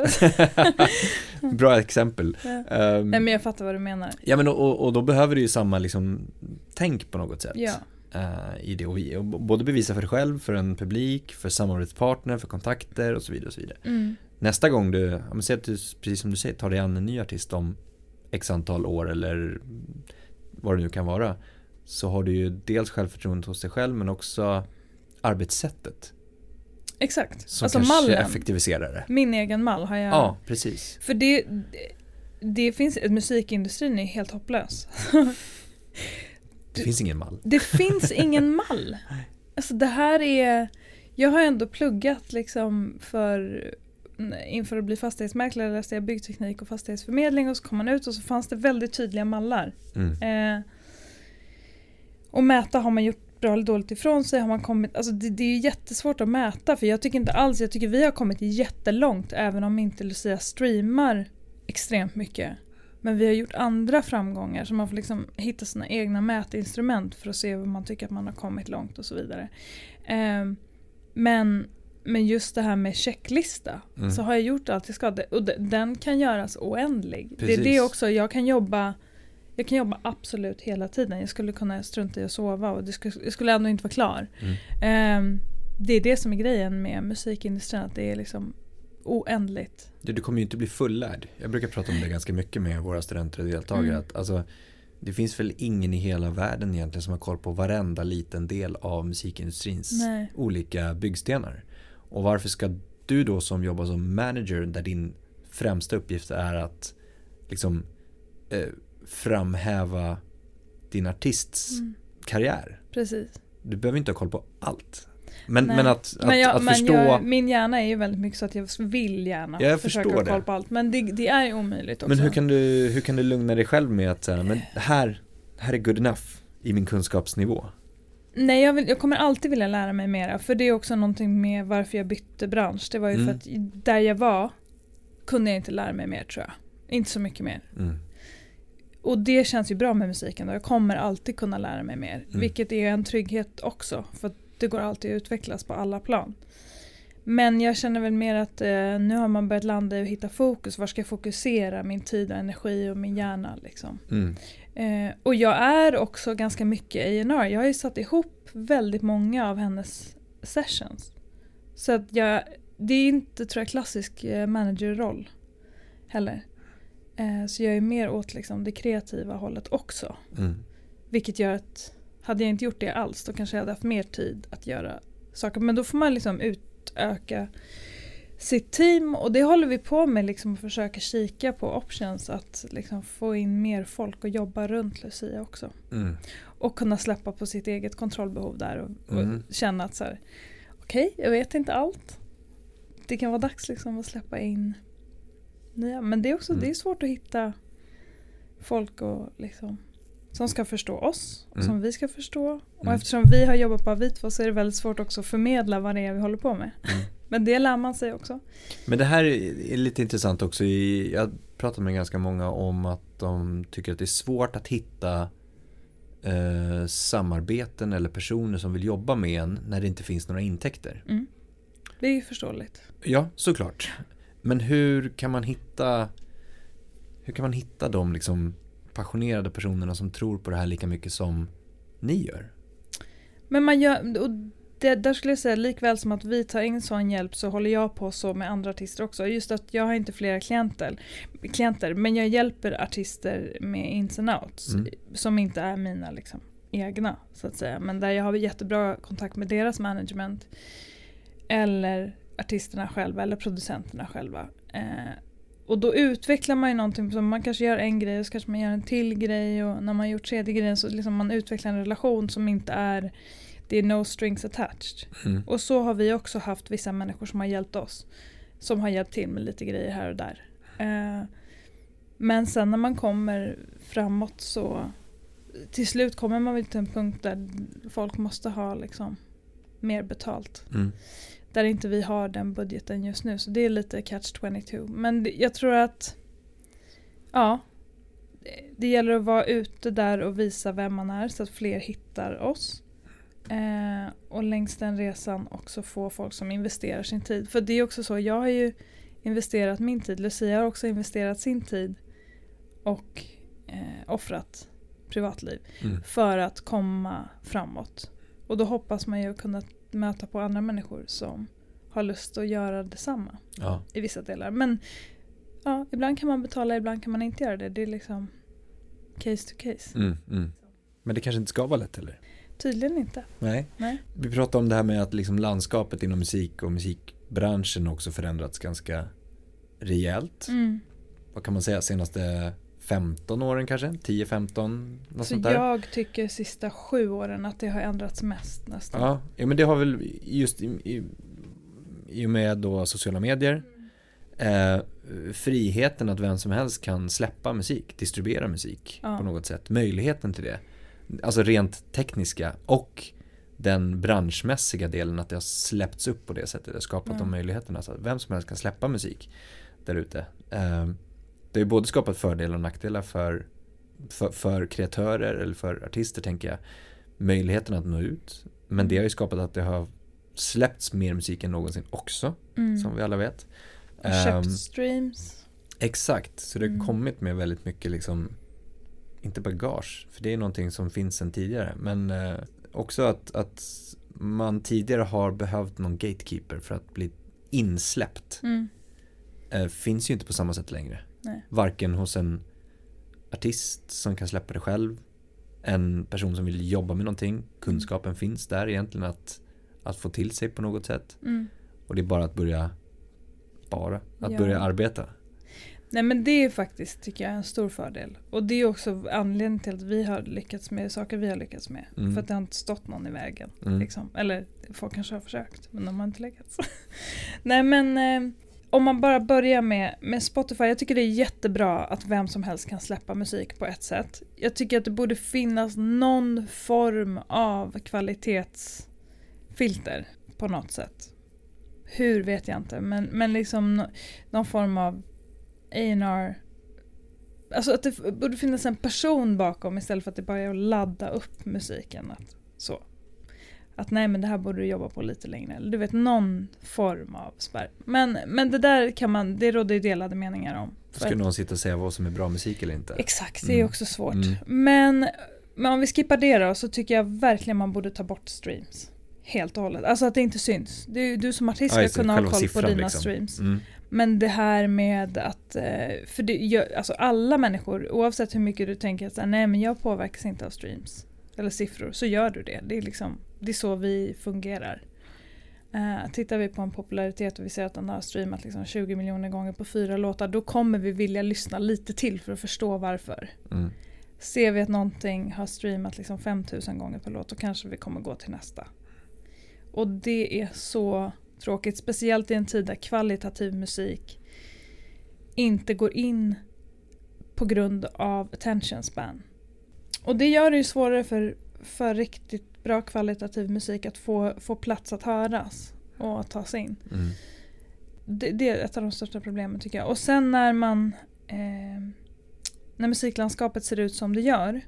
[laughs] Bra exempel. Ja. Ehm, Nej men jag fattar vad du menar. ja men och, och då behöver du ju samma liksom tänk på något sätt. Ja. eh, i det och, vi, och både bevisa för dig själv, för en publik, för samarbetspartner, för kontakter och så vidare. Och så vidare. Mm. Nästa gång du, om du, precis som du säger, tar dig an en ny artist om x antal år eller vad det nu kan vara så har du ju dels självförtroendet hos dig själv men också arbetssättet. Exakt. Som alltså kanske mallen. effektiviserar det. Min egen mall har jag. Ja, precis. För det, det, det finns, musikindustrin är helt hopplös. [laughs] Det finns ingen mall. Det finns ingen mall. [laughs] Alltså det här är, jag har ändå pluggat liksom för inför att bli fastighetsmäklare läste jag byggteknik och fastighetsförmedling och så kom man ut och så fanns det väldigt tydliga mallar. Mm. Eh, och mäta har man gjort bra eller dåligt ifrån sig. Har man kommit, alltså det, det är ju jättesvårt att mäta för jag tycker inte alls, jag tycker vi har kommit jättelångt även om inte Lucia streamar extremt mycket. Men vi har gjort andra framgångar så man får liksom hitta sina egna mätinstrument för att se vad man tycker att man har kommit långt och så vidare. Eh, men, men just det här med checklista Mm. så har jag gjort allt jag ska och de- den kan göras oändlig. Det är Precis. det också, jag kan jobba jag kan jobba absolut hela tiden. Jag skulle kunna strunta i att sova och det skulle, jag skulle ändå inte vara klar. Mm. Ehm, det är det som är grejen med musikindustrin, att det är liksom oändligt. Du, du kommer ju inte bli fullärd. Jag brukar prata om det ganska mycket med våra studenter och deltagare. Mm. Att, alltså, det finns väl ingen i hela världen egentligen som har koll på varenda liten del av musikindustrins Nej. olika byggstenar. Och varför ska du då som jobbar som manager där din främsta uppgift är att liksom eh, framhäva din artists Mm, karriär. precis. Du behöver inte ha koll på allt. Men, Nej. men att, att, men jag, att men förstå jag, min hjärna är ju väldigt mycket så att jag vill gärna Jag försöka ha koll på allt. Men det, det är ju omöjligt också. Men hur kan du, hur kan du lugna dig själv med att säga, men här, här är good enough i min kunskapsnivå? Nej, jag, vill, jag kommer alltid vilja lära mig mera. För det är också någonting med varför jag bytte bransch. Det var ju Mm. för att där jag var kunde jag inte lära mig mer tror jag. Inte så mycket mer. Mm. Och det känns ju bra med musiken då. Jag kommer alltid kunna lära mig mer. Mm. Vilket är en trygghet också. För det går alltid att utvecklas på alla plan. Men jag känner väl mer att eh, nu har man börjat landa i att hitta fokus. Var ska jag fokusera min tid och energi och min hjärna liksom. Mm. Eh, och jag är också ganska mycket A&R. Jag har ju satt ihop väldigt många av hennes sessions. Så att jag, det är inte tror jag klassisk eh, managerroll heller. Eh, så jag är mer åt liksom, det kreativa hållet också. Mm. Vilket gör att hade jag inte gjort det alls då kanske jag hade haft mer tid att göra saker. Men då får man liksom utöka sitt team och det håller vi på med liksom att försöka kika på options att liksom få in mer folk och jobba runt Lucia också. Mm. Och kunna släppa på sitt eget kontrollbehov där och, och Mm. känna att så här, okej, jag vet inte allt. Det kan vara dags liksom att släppa in nya. Men det är också Mm. det är svårt att hitta folk och liksom, som ska förstå oss och Mm. som vi ska förstå. Och Mm. eftersom vi har jobbat på Avitvo så är det väldigt svårt också att förmedla vad det är vi håller på med. Men det lär man sig också. Men det här är lite intressant också. Jag pratar med ganska många om att de tycker att det är svårt att hitta eh, samarbeten eller personer som vill jobba med en när det inte finns några intäkter. Mm. Det är ju förståeligt. Ja, såklart. Men hur kan man hitta hur kan man hitta de liksom passionerade personerna som tror på det här lika mycket som ni gör? Men man gör, och det, där skulle jag säga likväl som att vi tar in sån hjälp så håller jag på så med andra artister också. Just att jag har inte flera klienter, klienter men jag hjälper artister med ins and outs. Mm. Som inte är mina liksom, egna så att säga. Men där jag har jättebra kontakt med deras management. Eller artisterna själva eller producenterna själva. Eh, och då utvecklar man ju någonting, som man kanske gör en grej och så kanske man gör en till grej och när man har gjort tredje grejen så liksom man utvecklar en relation som inte är det är no strings attached. Mm. Och så har vi också haft vissa människor som har hjälpt oss. Som har hjälpt till med lite grejer här och där. Eh, men sen när man kommer framåt så till slut kommer man väl till en punkt där folk måste ha liksom mer betalt. Mm. Där inte vi har den budgeten just nu. Så det är lite catch 22. Men jag tror att ja, det- det gäller att vara ute där och visa vem man är så att fler hittar oss. Eh, och längs den resan också få folk som investerar sin tid. För det är också så, jag har ju investerat min tid. Lucia har också investerat sin tid och eh, offrat privatliv Mm. för att komma framåt. Och då hoppas man ju kunna möta på andra människor som har lust att göra detsamma Ja. i vissa delar. Men ja, ibland kan man betala, ibland kan man inte göra det. Det är liksom case to case. Mm, mm. Men det kanske inte ska vara lätt heller? Tydligen inte. Nej. Nej. Vi pratade om det här med att liksom landskapet inom musik och musikbranschen också förändrats ganska rejält. Mm. Vad kan man säga, senaste 15 åren kanske? 10-15? Något Så sånt där? jag tycker sista sju åren att det har ändrats mest nästan. Ja, ja men det har väl just i, i, i och med då sociala medier eh, friheten att vem som helst kan släppa musik, distribuera musik Ja. på något sätt. Möjligheten till det. Alltså rent tekniska och den branschmässiga delen att det har släppts upp på det sättet. Det skapat Ja. de möjligheterna så att vem som helst kan släppa musik där ute. Eh, det har både skapat fördelar och nackdelar för, för, för kreatörer eller för artister tänker jag. Möjligheten att nå ut. Men det har ju skapat att det har släppts mer musik än någonsin också, Mm. som vi alla vet. Och köpt Ehm, streams. Exakt, så det har Mm. kommit med väldigt mycket liksom Inte bagage, för det är någonting som finns sedan tidigare Men eh, också att, att man tidigare har behövt någon gatekeeper för att bli insläppt Mm. eh, Finns ju inte på samma sätt längre Nej. Varken hos en artist som kan släppa det själv En person som vill jobba med någonting Kunskapen finns där egentligen att, att få till sig på något sätt Mm. Och det är bara att börja Bara, att Ja. börja arbeta Nej men det är faktiskt, tycker jag, en stor fördel. Och det är också anledningen till att vi har lyckats med saker vi har lyckats med. Mm. För att det har inte stått någon i vägen. Mm. Liksom. Eller folk kanske har försökt, men de har inte lyckats. [laughs] Nej men eh, om man bara börjar med, med Spotify. Jag tycker det är jättebra att vem som helst kan släppa musik på ett sätt. Jag tycker att det borde finnas någon form av kvalitetsfilter på något sätt. Hur vet jag inte, men, men liksom nå- någon form av A&R Alltså att det borde finnas en person bakom istället för att det bara är att ladda upp musiken. Att, så. Att nej men det här borde du jobba på lite längre. Eller du vet någon form av spärr. Men, men det där kan man, det råder ju delade meningar om. Ska någon sitta och säga vad som är bra musik eller inte? Exakt, det är Mm. också svårt. Mm. Men, men om vi skippar det då så tycker jag verkligen man borde ta bort streams. Helt och hållet. Alltså att det inte syns. Ju du som artist ska det, kunna ha koll på dina liksom. streams. Mm. Men det här med att, eh, för det gör, alltså alla människor, oavsett hur mycket du tänker att nej men jag påverkas inte av streams eller siffror, så gör du det. Det är, liksom, det är så vi fungerar. Uh, tittar vi på en popularitet och vi ser att den har streamat liksom 20 miljoner gånger på fyra låtar, då kommer vi vilja lyssna lite till för att förstå varför. Mm. Ser vi att någonting har streamat liksom 5000 gånger per låt, då kanske vi kommer gå till nästa. Och det är så tråkigt, speciellt i en tid där kvalitativ musik inte går in på grund av attention span. Och det gör det ju svårare för, för riktigt bra kvalitativ musik att få, få plats att höras och att ta sig in. Mm. Det, det är ett av de största problemen tycker jag. Och sen när man eh, när musiklandskapet ser ut som det gör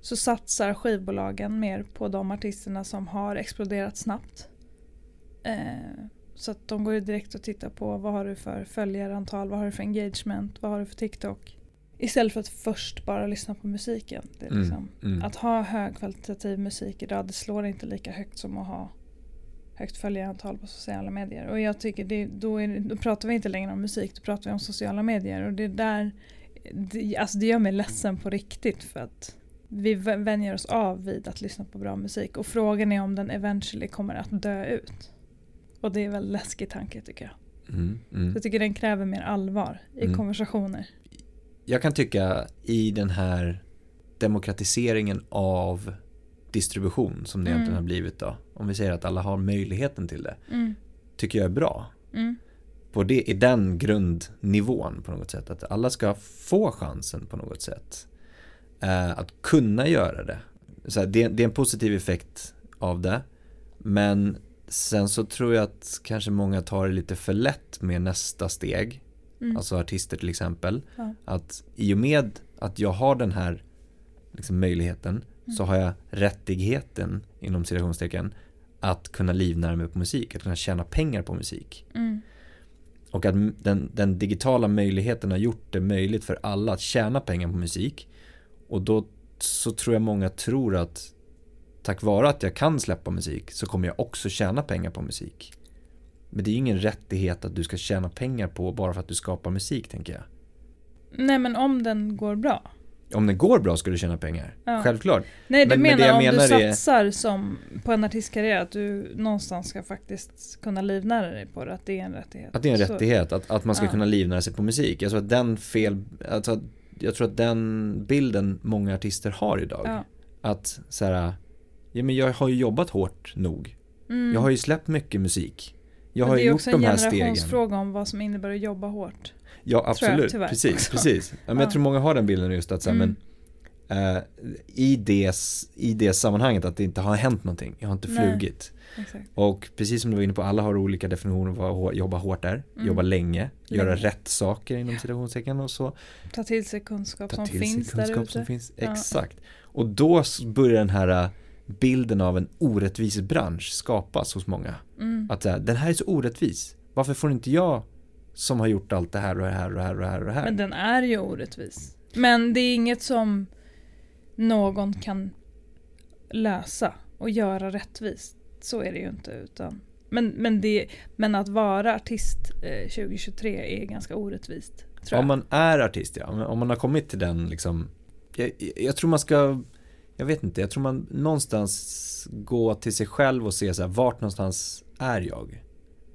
så satsar skivbolagen mer på de artisterna som har exploderat snabbt. Eh, så att de går direkt och tittar på vad har du för följarantal, vad har du för engagement, vad har du för TikTok. Istället för att först bara lyssna på musiken. Det Mm, liksom, mm. Att ha högkvalitativ musik idag det slår inte lika högt som att ha högt följarantal på sociala medier. Och jag tycker det, då, det- då pratar vi inte längre om musik, då pratar vi om sociala medier. Och det där, det, alltså det gör mig ledsen på riktigt för att vi vä- vänjer oss av vid att lyssna på bra musik. Och frågan är om den eventually kommer att dö ut. Och det är väl läskig tanke tycker jag. Mm. Mm. Jag tycker den kräver mer allvar i Mm. konversationer. Jag kan tycka i den här demokratiseringen av distribution som det Mm. egentligen har blivit då. Om vi säger att alla har möjligheten till det. Mm. Tycker jag är bra. Mm. På det, i den grundnivån på något sätt. Att alla ska få chansen på något sätt. Eh, att kunna göra det. Så här, det. Det är en positiv effekt av det. Men sen så tror jag att kanske många tar det lite för lätt med nästa steg. Mm. Alltså artister till exempel. Ja. Att i och med att jag har den här liksom, möjligheten så har jag rättigheten inom citationstecken att kunna livnära mig på musik, att kunna tjäna pengar på musik. Mm. Och att den, den digitala möjligheten har gjort det möjligt för alla att tjäna pengar på musik. Och då så tror jag många tror att tack vare att jag kan släppa musik så kommer jag också tjäna pengar på musik. Men det är ju ingen rättighet att du ska tjäna pengar på bara för att du skapar musik tänker jag. Nej men om den går bra. Om den går bra ska du tjäna pengar. Ja. Självklart. Nej du Men- men menar, det jag om menar du är- satsar som på en artistkarriär att du någonstans ska faktiskt kunna livnära dig på det, att det är en rättighet. Att det är en Så- rättighet, att, att man ska Ja. kunna livnära sig på musik. Jag tror att den fel, alltså, jag tror att den bilden många artister har idag. Ja. Att så här, ja men jag har ju jobbat hårt nog. Mm. Jag har ju släppt mycket musik. Jag Men har det ju är gjort också en de här stegen. generationsfråga om vad som innebär att jobba hårt. Ja jag, absolut, tyvärr precis, också. precis. Ja, men Ja. jag tror många har den bilden just att så här, Mm. men eh, i, det, i det sammanhanget att det inte har hänt någonting. Jag har inte Nej. flugit. Exakt. Och precis som du var inne på, alla har olika definitioner av vad jobba hårt är. Mm. Jobba länge, göra Länge. rätt saker inom citationstecken och så. Ta till sig kunskap Ta som till sig finns där kunskap ute. som finns. Ja. Exakt. Och då börjar den här äh, bilden av en orättvis bransch skapas hos många. Mm. Att här, den här är så orättvis. Varför får inte jag som har gjort allt det här och det här och det här och det här och det här? Men den är ju orättvis. Men det är inget som någon kan lösa och göra rättvist. Så är det ju inte. Utan, men, men, det, men att vara artist eh, 2023 är ganska orättvist. Tror Om man är artist ja, om- om man har kommit till den liksom jag, jag tror man ska Jag vet inte, jag tror man någonstans gå till sig själv och se så här, vart någonstans är jag?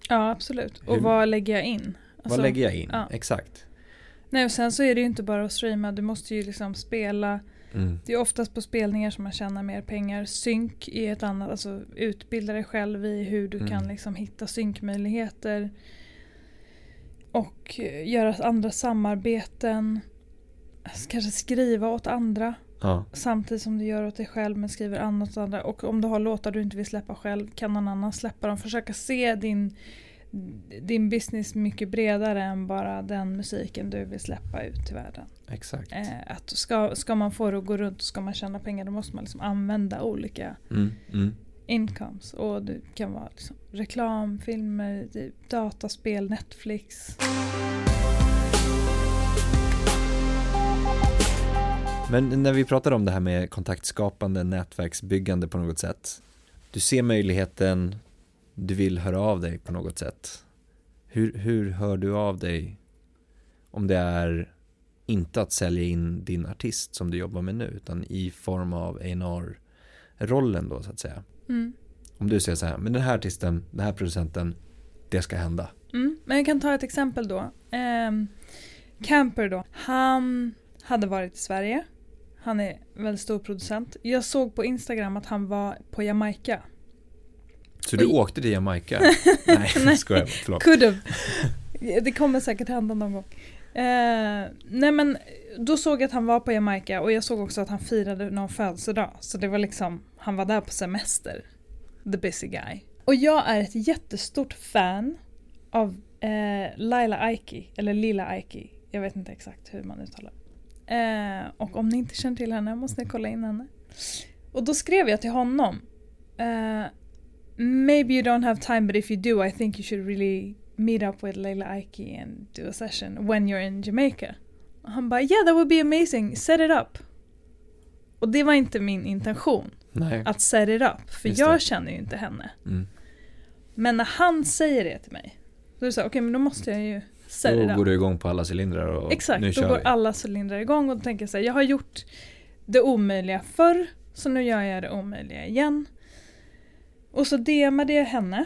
Ja absolut. Och Hur- vad lägger jag in? Alltså, Vad lägger jag in? ja. Exakt. Nej och sen så är det ju inte bara att streama. Du måste ju liksom spela. Mm. Det är oftast på spelningar som man tjänar mer pengar. Synk är ett annat, alltså utbilda dig själv i hur du Mm. kan liksom hitta synkmöjligheter. Och eh, göra andra samarbeten. Alltså, Kanske skriva åt andra Ja, samtidigt som du gör åt dig själv men skriver annat åt andra. Och om du har låtar du inte vill släppa själv kan någon annan släppa dem. Försöka se din, din business mycket bredare än bara den musiken du vill släppa ut till världen. exakt. Eh, att ska, ska man få det att gå runt och ska man tjäna pengar då måste man liksom använda olika Mm, mm. incomes. Och det kan vara liksom reklam, filmer, typ dataspel, Netflix. Men när vi pratar om det här med kontaktskapande, nätverksbyggande på något sätt. Du ser möjligheten, du vill höra av dig på något sätt. Hur, hur hör du av dig om det är inte att sälja in din artist som du jobbar med nu utan i form av A&R rollen då så att säga. Mm. Om du säger så här, men den här artisten, den här producenten, det ska hända. Mm. Men jag kan ta ett exempel då. Ehm, Camper då. Han hade varit i Sverige. Han är väldigt stor producent. Jag såg på Instagram att han var på Jamaica. Så du Oj. åkte till Jamaica? [laughs] Nej, jag skojar förlåt. Could have. Det kommer säkert hända någon gång. Eh, nej men då såg jag att han var på Jamaica och jag såg också att han firade någon födelsedag. Så det var liksom, han var där på semester. The busy guy. Och jag är ett jättestort fan av eh, Laila Aiki, eller Lila Aiki. Jag vet inte exakt hur man uttalar det. Eh, och om ni inte känner till henne måste ni kolla in henne. Och då skrev jag till honom. Eh, Maybe you don't have time but if you do I think you should really meet up with Leila Aiki and do a session when you're in Jamaica. Och han bara yeah that would be amazing, set it up. Och det var inte min intention Nej. att set it up för Just jag det. känner ju inte henne. Mm. Men när han säger det till mig då är det så okej men då måste jag ju it Då går du igång på alla cylindrar och Exakt, nu då kör går vi. alla cylindrar igång och då tänker så här, jag har gjort det omöjliga förr så nu gör jag det omöjliga igen. Och så DMade jag henne.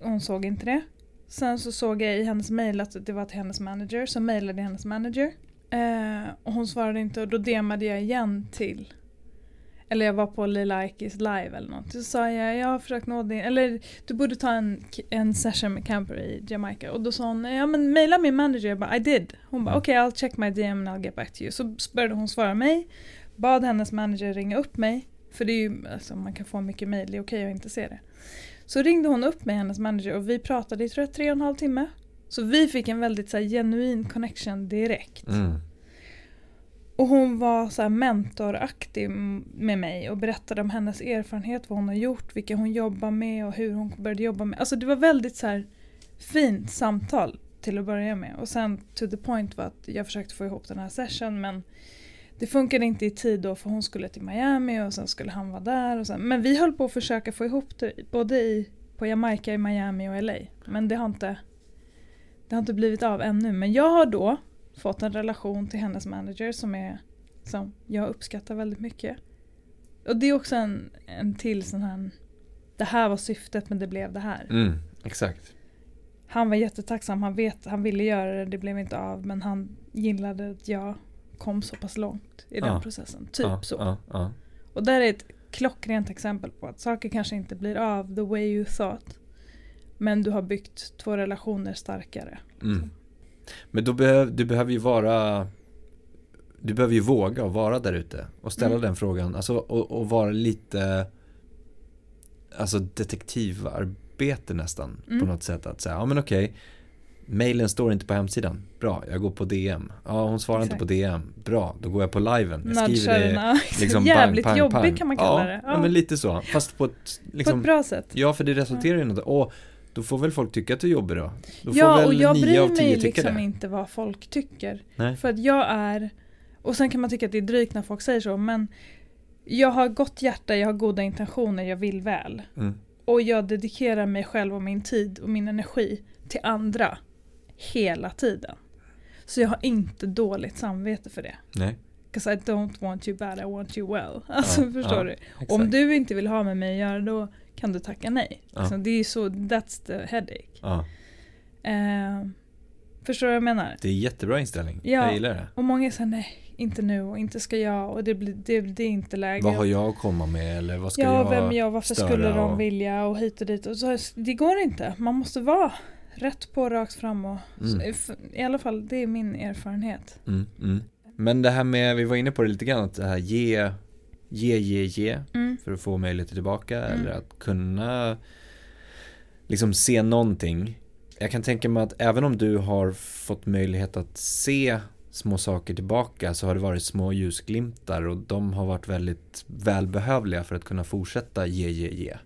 Hon såg inte det. Sen så såg jag i hennes mail att det var till hennes manager, så mejlade jag hennes manager. Eh, och hon svarade inte och då DMade jag igen till eller jag var på Lila Aikis live eller något. Så sa jag, jag har försökt nå din, eller du borde ta en, en session med Camper i Jamaica. Och då sa hon, ja men mejla min manager. Jag bara, I did. Hon bara, Mm. okej okay, I'll check my DM and I'll get back to you. Så började hon svara mig. Bad hennes manager ringa upp mig. För det är ju, alltså, man kan få mycket mejl, det är okej att inte se det. Så ringde hon upp med hennes manager och vi pratade i tror jag tre och en halv timme. Så vi fick en väldigt så här, genuin connection direkt. Mm. Och hon var så här mentoraktig med mig och berättade om hennes erfarenhet, vad hon har gjort, vilka hon jobbar med och hur hon började jobba med. Alltså det var väldigt så här fint samtal till att börja med. Och sen to the point var att jag försökte få ihop den här session men det funkade inte i tid då för hon skulle till Miami och sen skulle han vara där. Och sen, men vi höll på att försöka få ihop det både i, på Jamaica, i Miami och LA. Men det har, inte, det har inte blivit av ännu. Men jag har då fått en relation till hennes manager som, är, som jag uppskattar väldigt mycket. Och det är också en, en till sån här, det här var syftet men det blev det här. Mm, exakt. Han var jättetacksam, han, vet, han ville göra det, det blev inte av men han gillade att jag kom så pass långt i den Ja. processen. Typ ja, så. Ja. Och där är ett klockrent exempel på att saker kanske inte blir av the way you thought. Men du har byggt två relationer starkare. Mm. Men då behöv, du behöver ju vara Du behöver ju våga och vara där ute och ställa Mm. den frågan alltså, och, och vara lite Alltså detektivarbete nästan Mm. på något sätt att säga, ja men okej Mailen står inte på hemsidan, bra, jag går på DM Ja hon svarar inte Exakt. på DM, bra, då går jag på liven Jag skriver det [laughs] liksom bang, Jävligt pang, jobbig pang. kan man kalla ja, det. Ja. men lite så, fast på ett på liksom, ett bra sätt. Ja för det resulterar i något, och då får väl folk tycka att du är jobbig då? Då Ja, och jag bryr mig liksom det? inte vad folk tycker. Nej. För att jag är, och sen kan man tycka att det är drygt när folk säger så, men jag har gott hjärta, jag har goda intentioner, jag vill väl. Mm. Och jag dedikerar mig själv och min tid och min energi till andra hela tiden. Så jag har inte dåligt samvete för det. Nej. 'Cause I don't want you bad, I want you well. [laughs] Alltså Ja, förstår ja, du? Exakt. Om du inte vill ha med mig att göra då kan du tacka nej. Ja. Liksom, det är ju så, that's the headache. Ja, Eh, förstår du vad jag menar? det är jättebra inställning. Ja. Jag gillar det. Och många säger nej, inte nu och inte ska jag och det, blir, det, det är inte läge. Vad har jag att komma med eller vad ska ja, jag vem jag, varför störa skulle de och- vilja och hit och dit. Och så, det går inte, man måste vara rätt på, rakt fram och Mm. så, i alla fall det är min erfarenhet. Mm, mm. Men det här med, vi var inne på det lite grann, att det här ge, ge, ge, ge Mm. för att få möjligheter tillbaka Mm. eller att kunna liksom se någonting. Jag kan tänka mig att även om du har fått möjlighet att se små saker tillbaka så har det varit små ljusglimtar och de har varit väldigt välbehövliga för att kunna fortsätta ge, ge, ge.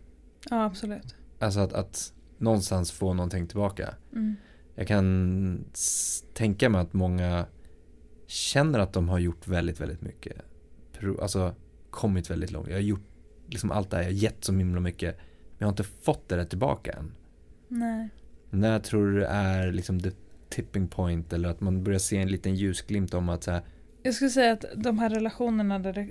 Ja, absolut. Alltså att, att någonstans få någonting tillbaka. Mm. Jag kan tänka mig att många känner att de har gjort väldigt, väldigt mycket. Alltså kommit väldigt långt. Jag har gjort liksom allt det här, jag har gett så himla mycket. Men jag har inte fått det där tillbaka än. Nej. När tror du är liksom the tipping point eller att man börjar se en liten ljusglimt om att så här, Jag skulle säga att de här relationerna där, det,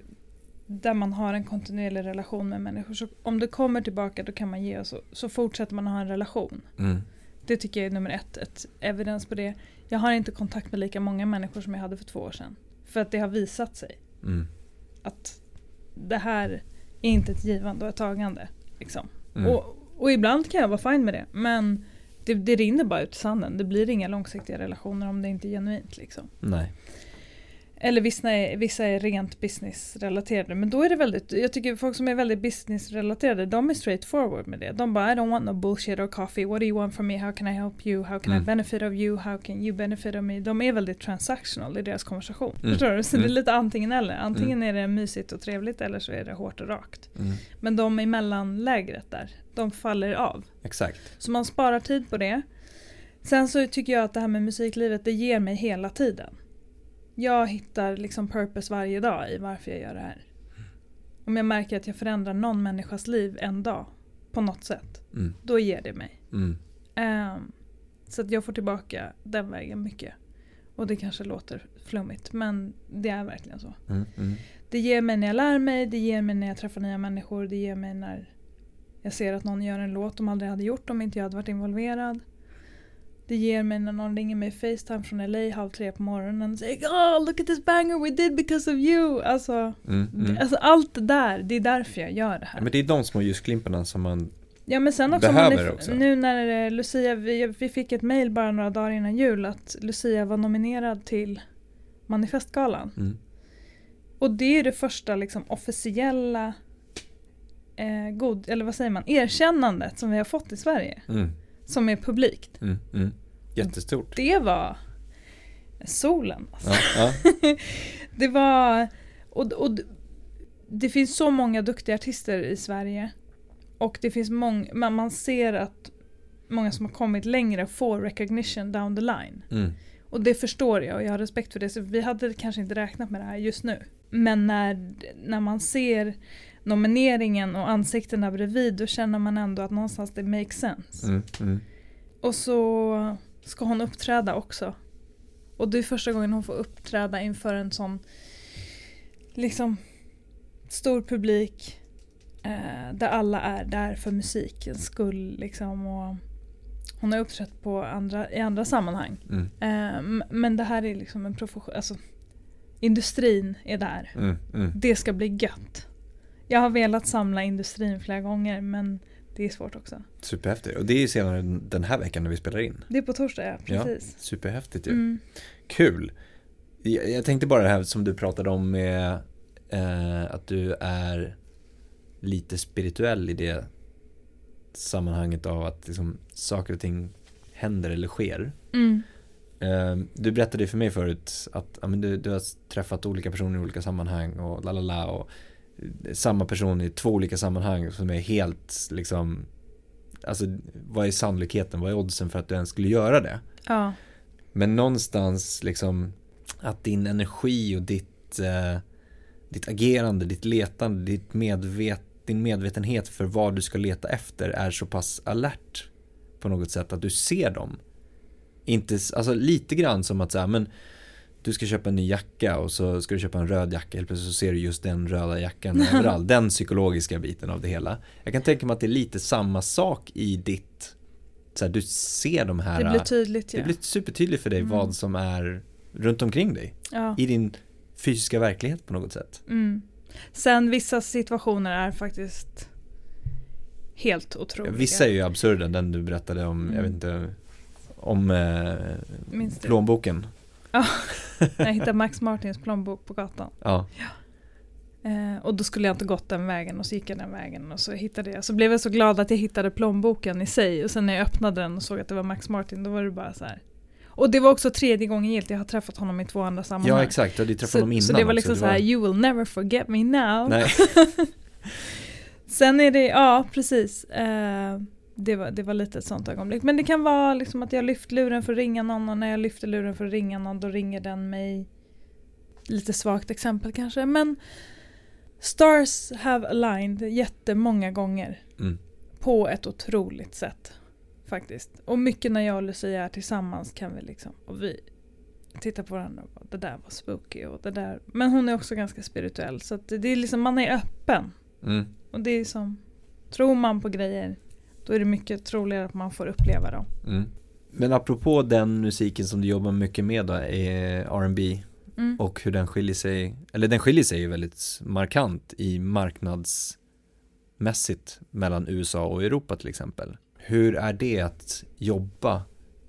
där man har en kontinuerlig relation med människor, så om det kommer tillbaka då kan man ge och så, så fortsätter man ha en relation. mm, Det tycker jag är nummer ett, ett evidens på det. Jag har inte kontakt med lika många människor som jag hade för två år sedan. För att det har visat sig mm, att det här är inte ett givande och ett tagande. Liksom. mm, Och, och ibland kan jag vara fine med det. Men det, det rinner bara ut i sanden. Det blir inga långsiktiga relationer om det inte är genuint. Liksom. nej, Eller vissa är, vissa är rent businessrelaterade. Men då är det väldigt, jag tycker folk som är väldigt businessrelaterade, de är straightforward med det. De bara I don't want no bullshit or coffee. What do you want from me? How can I help you? How can I Mm. benefit of you? How can you benefit of me? De är väldigt transactional i deras konversation. Mm. Förstår du? Så det är Mm. lite antingen eller. Antingen är det mysigt och trevligt eller så är det hårt och rakt. mm, Men de i mellanlägret där, de faller av. exakt. Så man sparar tid på det. Sen så tycker jag att det här med musiklivet, det ger mig hela tiden. Jag hittar liksom purpose varje dag i varför jag gör det här. Om jag märker att jag förändrar någon människas liv en dag, på något sätt, Mm, då ger det mig. mm, Ehm, så att jag får tillbaka den vägen mycket. Och det kanske låter flummigt, men det är verkligen så. mm, mm, Det ger mig när jag lär mig, det ger mig när jag träffar nya människor, det ger mig när jag ser att någon gör en låt de aldrig hade gjort om inte jag hade varit involverad. Det ger mig när någon ringer mig Facetime från LA halv tre på morgonen och säger oh, look at this banger we did because of you. Alltså, mm, mm. alltså allt det där, det är därför jag gör det här. Ja, men det är de små ljusglimparna som man Ja men sen också, man också. nu när Lucia, vi, vi fick ett mail bara några dagar innan jul att Lucia var nominerad till Manifestgalan. mm, Och det är det första liksom, officiella eh, god, eller vad säger man, erkännandet som vi har fått i Sverige. mm, Som är publikt. mm, mm. Jättestort. Det var solen. Alltså. Ja, ja. [laughs] Det var... Och, och det finns så många duktiga artister i Sverige. Och det finns många, man, man ser att många som har kommit längre får recognition down the line. Mm, Och det förstår jag och jag har respekt för det. Så vi hade kanske inte räknat med det här just nu. Men när, när man ser nomineringen och ansiktena bredvid då känner man ändå att någonstans det makes sense. Mm, mm. Och så ska hon uppträda också. Och det är första gången hon får uppträda inför en sån liksom stor publik eh, där alla är där för musikens skull. Liksom, och hon har uppträtt på andra, i andra sammanhang. Mm, Eh, men det här är liksom en profession, alltså industrin är där. mm, mm. Det ska bli gött. Jag har velat samla industrin flera gånger men det är svårt också. Superhäftigt. Och det är ju senare den här veckan när vi spelar in. Det är på torsdag ja, Ja. precis. Superhäftigt ju. Mm. Kul. Jag, tänkte bara det här som du pratade om med eh, att du är lite spirituell i det sammanhanget av att liksom, saker och ting händer eller sker. Mm. Eh, du berättade för mig förut att ja, men du, du har träffat olika personer i olika sammanhang och la la la och samma person i två olika sammanhang som är helt liksom Alltså vad är sannolikheten, vad är oddsen för att du ens skulle göra det? Ja. Men någonstans liksom att din energi och ditt, eh, ditt agerande, ditt letande, ditt medvet, din medvetenhet för vad du ska leta efter är så pass alert på något sätt att du ser dem. Inte, alltså lite grann som att säga, men du ska köpa en ny jacka och så ska du köpa en röd jacka, helt plötsligt så ser du just den röda jackan [laughs] överallt, den psykologiska biten av det hela. Jag kan tänka mig att det är lite samma sak i ditt, så här, du ser de här Det blir tydligt det ja. blir supertydligt för dig Mm. vad som är runt omkring dig. ja. I din fysiska verklighet på något sätt. Mm. Sen vissa situationer är faktiskt helt otroliga. Vissa är ju absurda, den du berättade om, jag Mm. vet inte, om eh, plånboken. När jag hittade Max Martins plånbok på gatan. Ja, Eh, och då skulle jag inte gått den vägen och så gick jag den vägen och så hittade jag. Så blev jag så glad att jag hittade plånboken i sig och sen när jag öppnade den och såg att det var Max Martin då var det bara så här. Och det var också tredje gången gillt, jag har träffat honom i två andra sammanhang. ja exakt, du hade ju träffat så, honom innan så det var också. liksom så här, you will never forget me now. Nej, [laughs] [laughs] Sen är det, ja precis. Eh, det, var, det var lite ett sånt ögonblick. Men det kan vara liksom att jag lyft luren för att ringa någon och när jag lyfter luren för att ringa någon då ringer den mig. Lite svagt exempel kanske men Stars have aligned jättemånga gånger mm. på ett otroligt sätt. Faktiskt. Och mycket när jag och Lucia är tillsammans kan vi liksom, och vi tittar på varandra och bara, det där var spooky och det där. Men hon är också ganska spirituell så det är liksom, man är öppen. Mm. Och det är som, tror man på grejer då är det mycket troligare att man får uppleva dem. Mm. Men apropå den musiken som du jobbar mycket med då, är R&B Mm. och hur den skiljer sig, eller den skiljer sig ju väldigt markant i marknadsmässigt mellan USA och Europa till exempel. Hur är det att jobba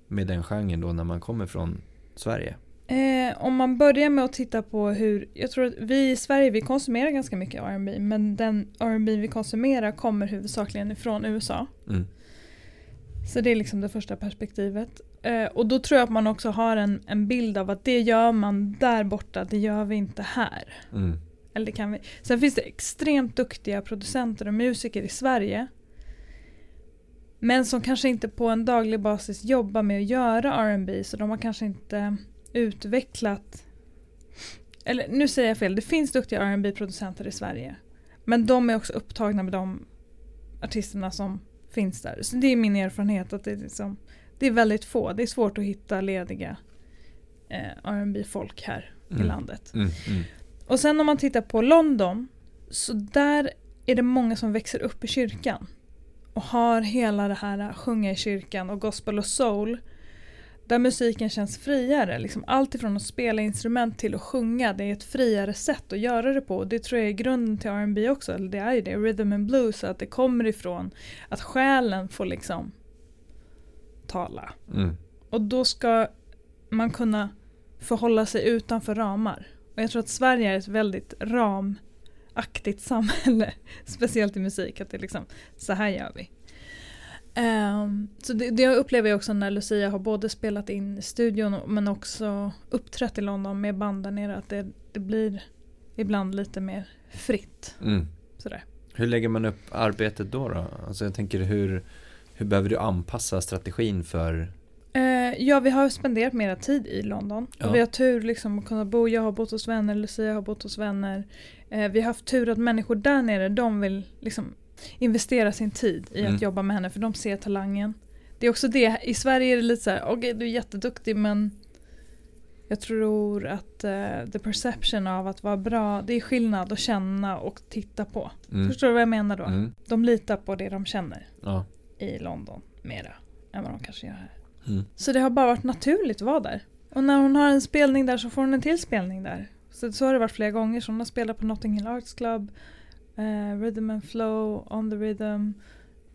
med den genren då när man kommer från Sverige? Eh, om man börjar med att titta på hur, jag tror att vi i Sverige vi konsumerar ganska mycket R&B men den R&B vi konsumerar kommer huvudsakligen ifrån USA. Mm. Så det är liksom det första perspektivet. Eh, och då tror jag att man också har en, en bild av att det gör man där borta, det gör vi inte här. Mm. Eller kan vi. Sen finns det extremt duktiga producenter och musiker i Sverige. Men som kanske inte på en daglig basis jobbar med att göra R&B så de har kanske inte utvecklat eller nu säger jag fel, det finns duktiga R&B producenter i Sverige. Men de är också upptagna med de artisterna som finns där. Så det är min erfarenhet att det är, liksom, det är väldigt få. Det är svårt att hitta lediga eh, R&B folk här i Mm. landet. Mm. Mm. Och sen om man tittar på London, så där är det många som växer upp i kyrkan. Och har hela det här att sjunga i kyrkan och gospel och soul. Där musiken känns friare. Liksom allt ifrån att spela instrument till att sjunga. Det är ett friare sätt att göra det på. Det tror jag är grunden till R&B också. Eller det är ju det, rhythm and blues. Att det kommer ifrån att själen får liksom tala. Mm. Och då ska man kunna förhålla sig utanför ramar. Och jag tror att Sverige är ett väldigt ramaktigt [laughs] samhälle. Speciellt i musik, att det är liksom, så här gör vi. Ehm, så det, det upplever jag också när Lucia har både spelat in i studion men också uppträtt i London med band där nere. Att det, det blir ibland lite mer fritt. Mm. Sådär. Hur lägger man upp arbetet då? då? Alltså jag tänker hur, hur behöver du anpassa strategin för Eh, ja, vi har spenderat mera tid i London. Ja. Och vi har tur liksom att kunna bo. Jag har bott hos vänner, Lucia har bott hos vänner. Eh, vi har haft tur att människor där nere, de vill liksom investera sin tid i Mm. att jobba med henne för de ser talangen. Det är också det, i Sverige är det lite så här, okej du är jätteduktig men jag tror att eh, the perception av att vara bra, det är skillnad att känna och titta på. Mm. Förstår du vad jag menar då? Mm. De litar på det de känner Ja. i London mera än vad de kanske gör här. Mm. Så det har bara varit naturligt att vara där. Och när hon har en spelning där så får hon en till spelning där. Så, så har det varit flera gånger. Så hon har spelat på Notting Hill Arts Club, eh, Rhythm and Flow, On the Rhythm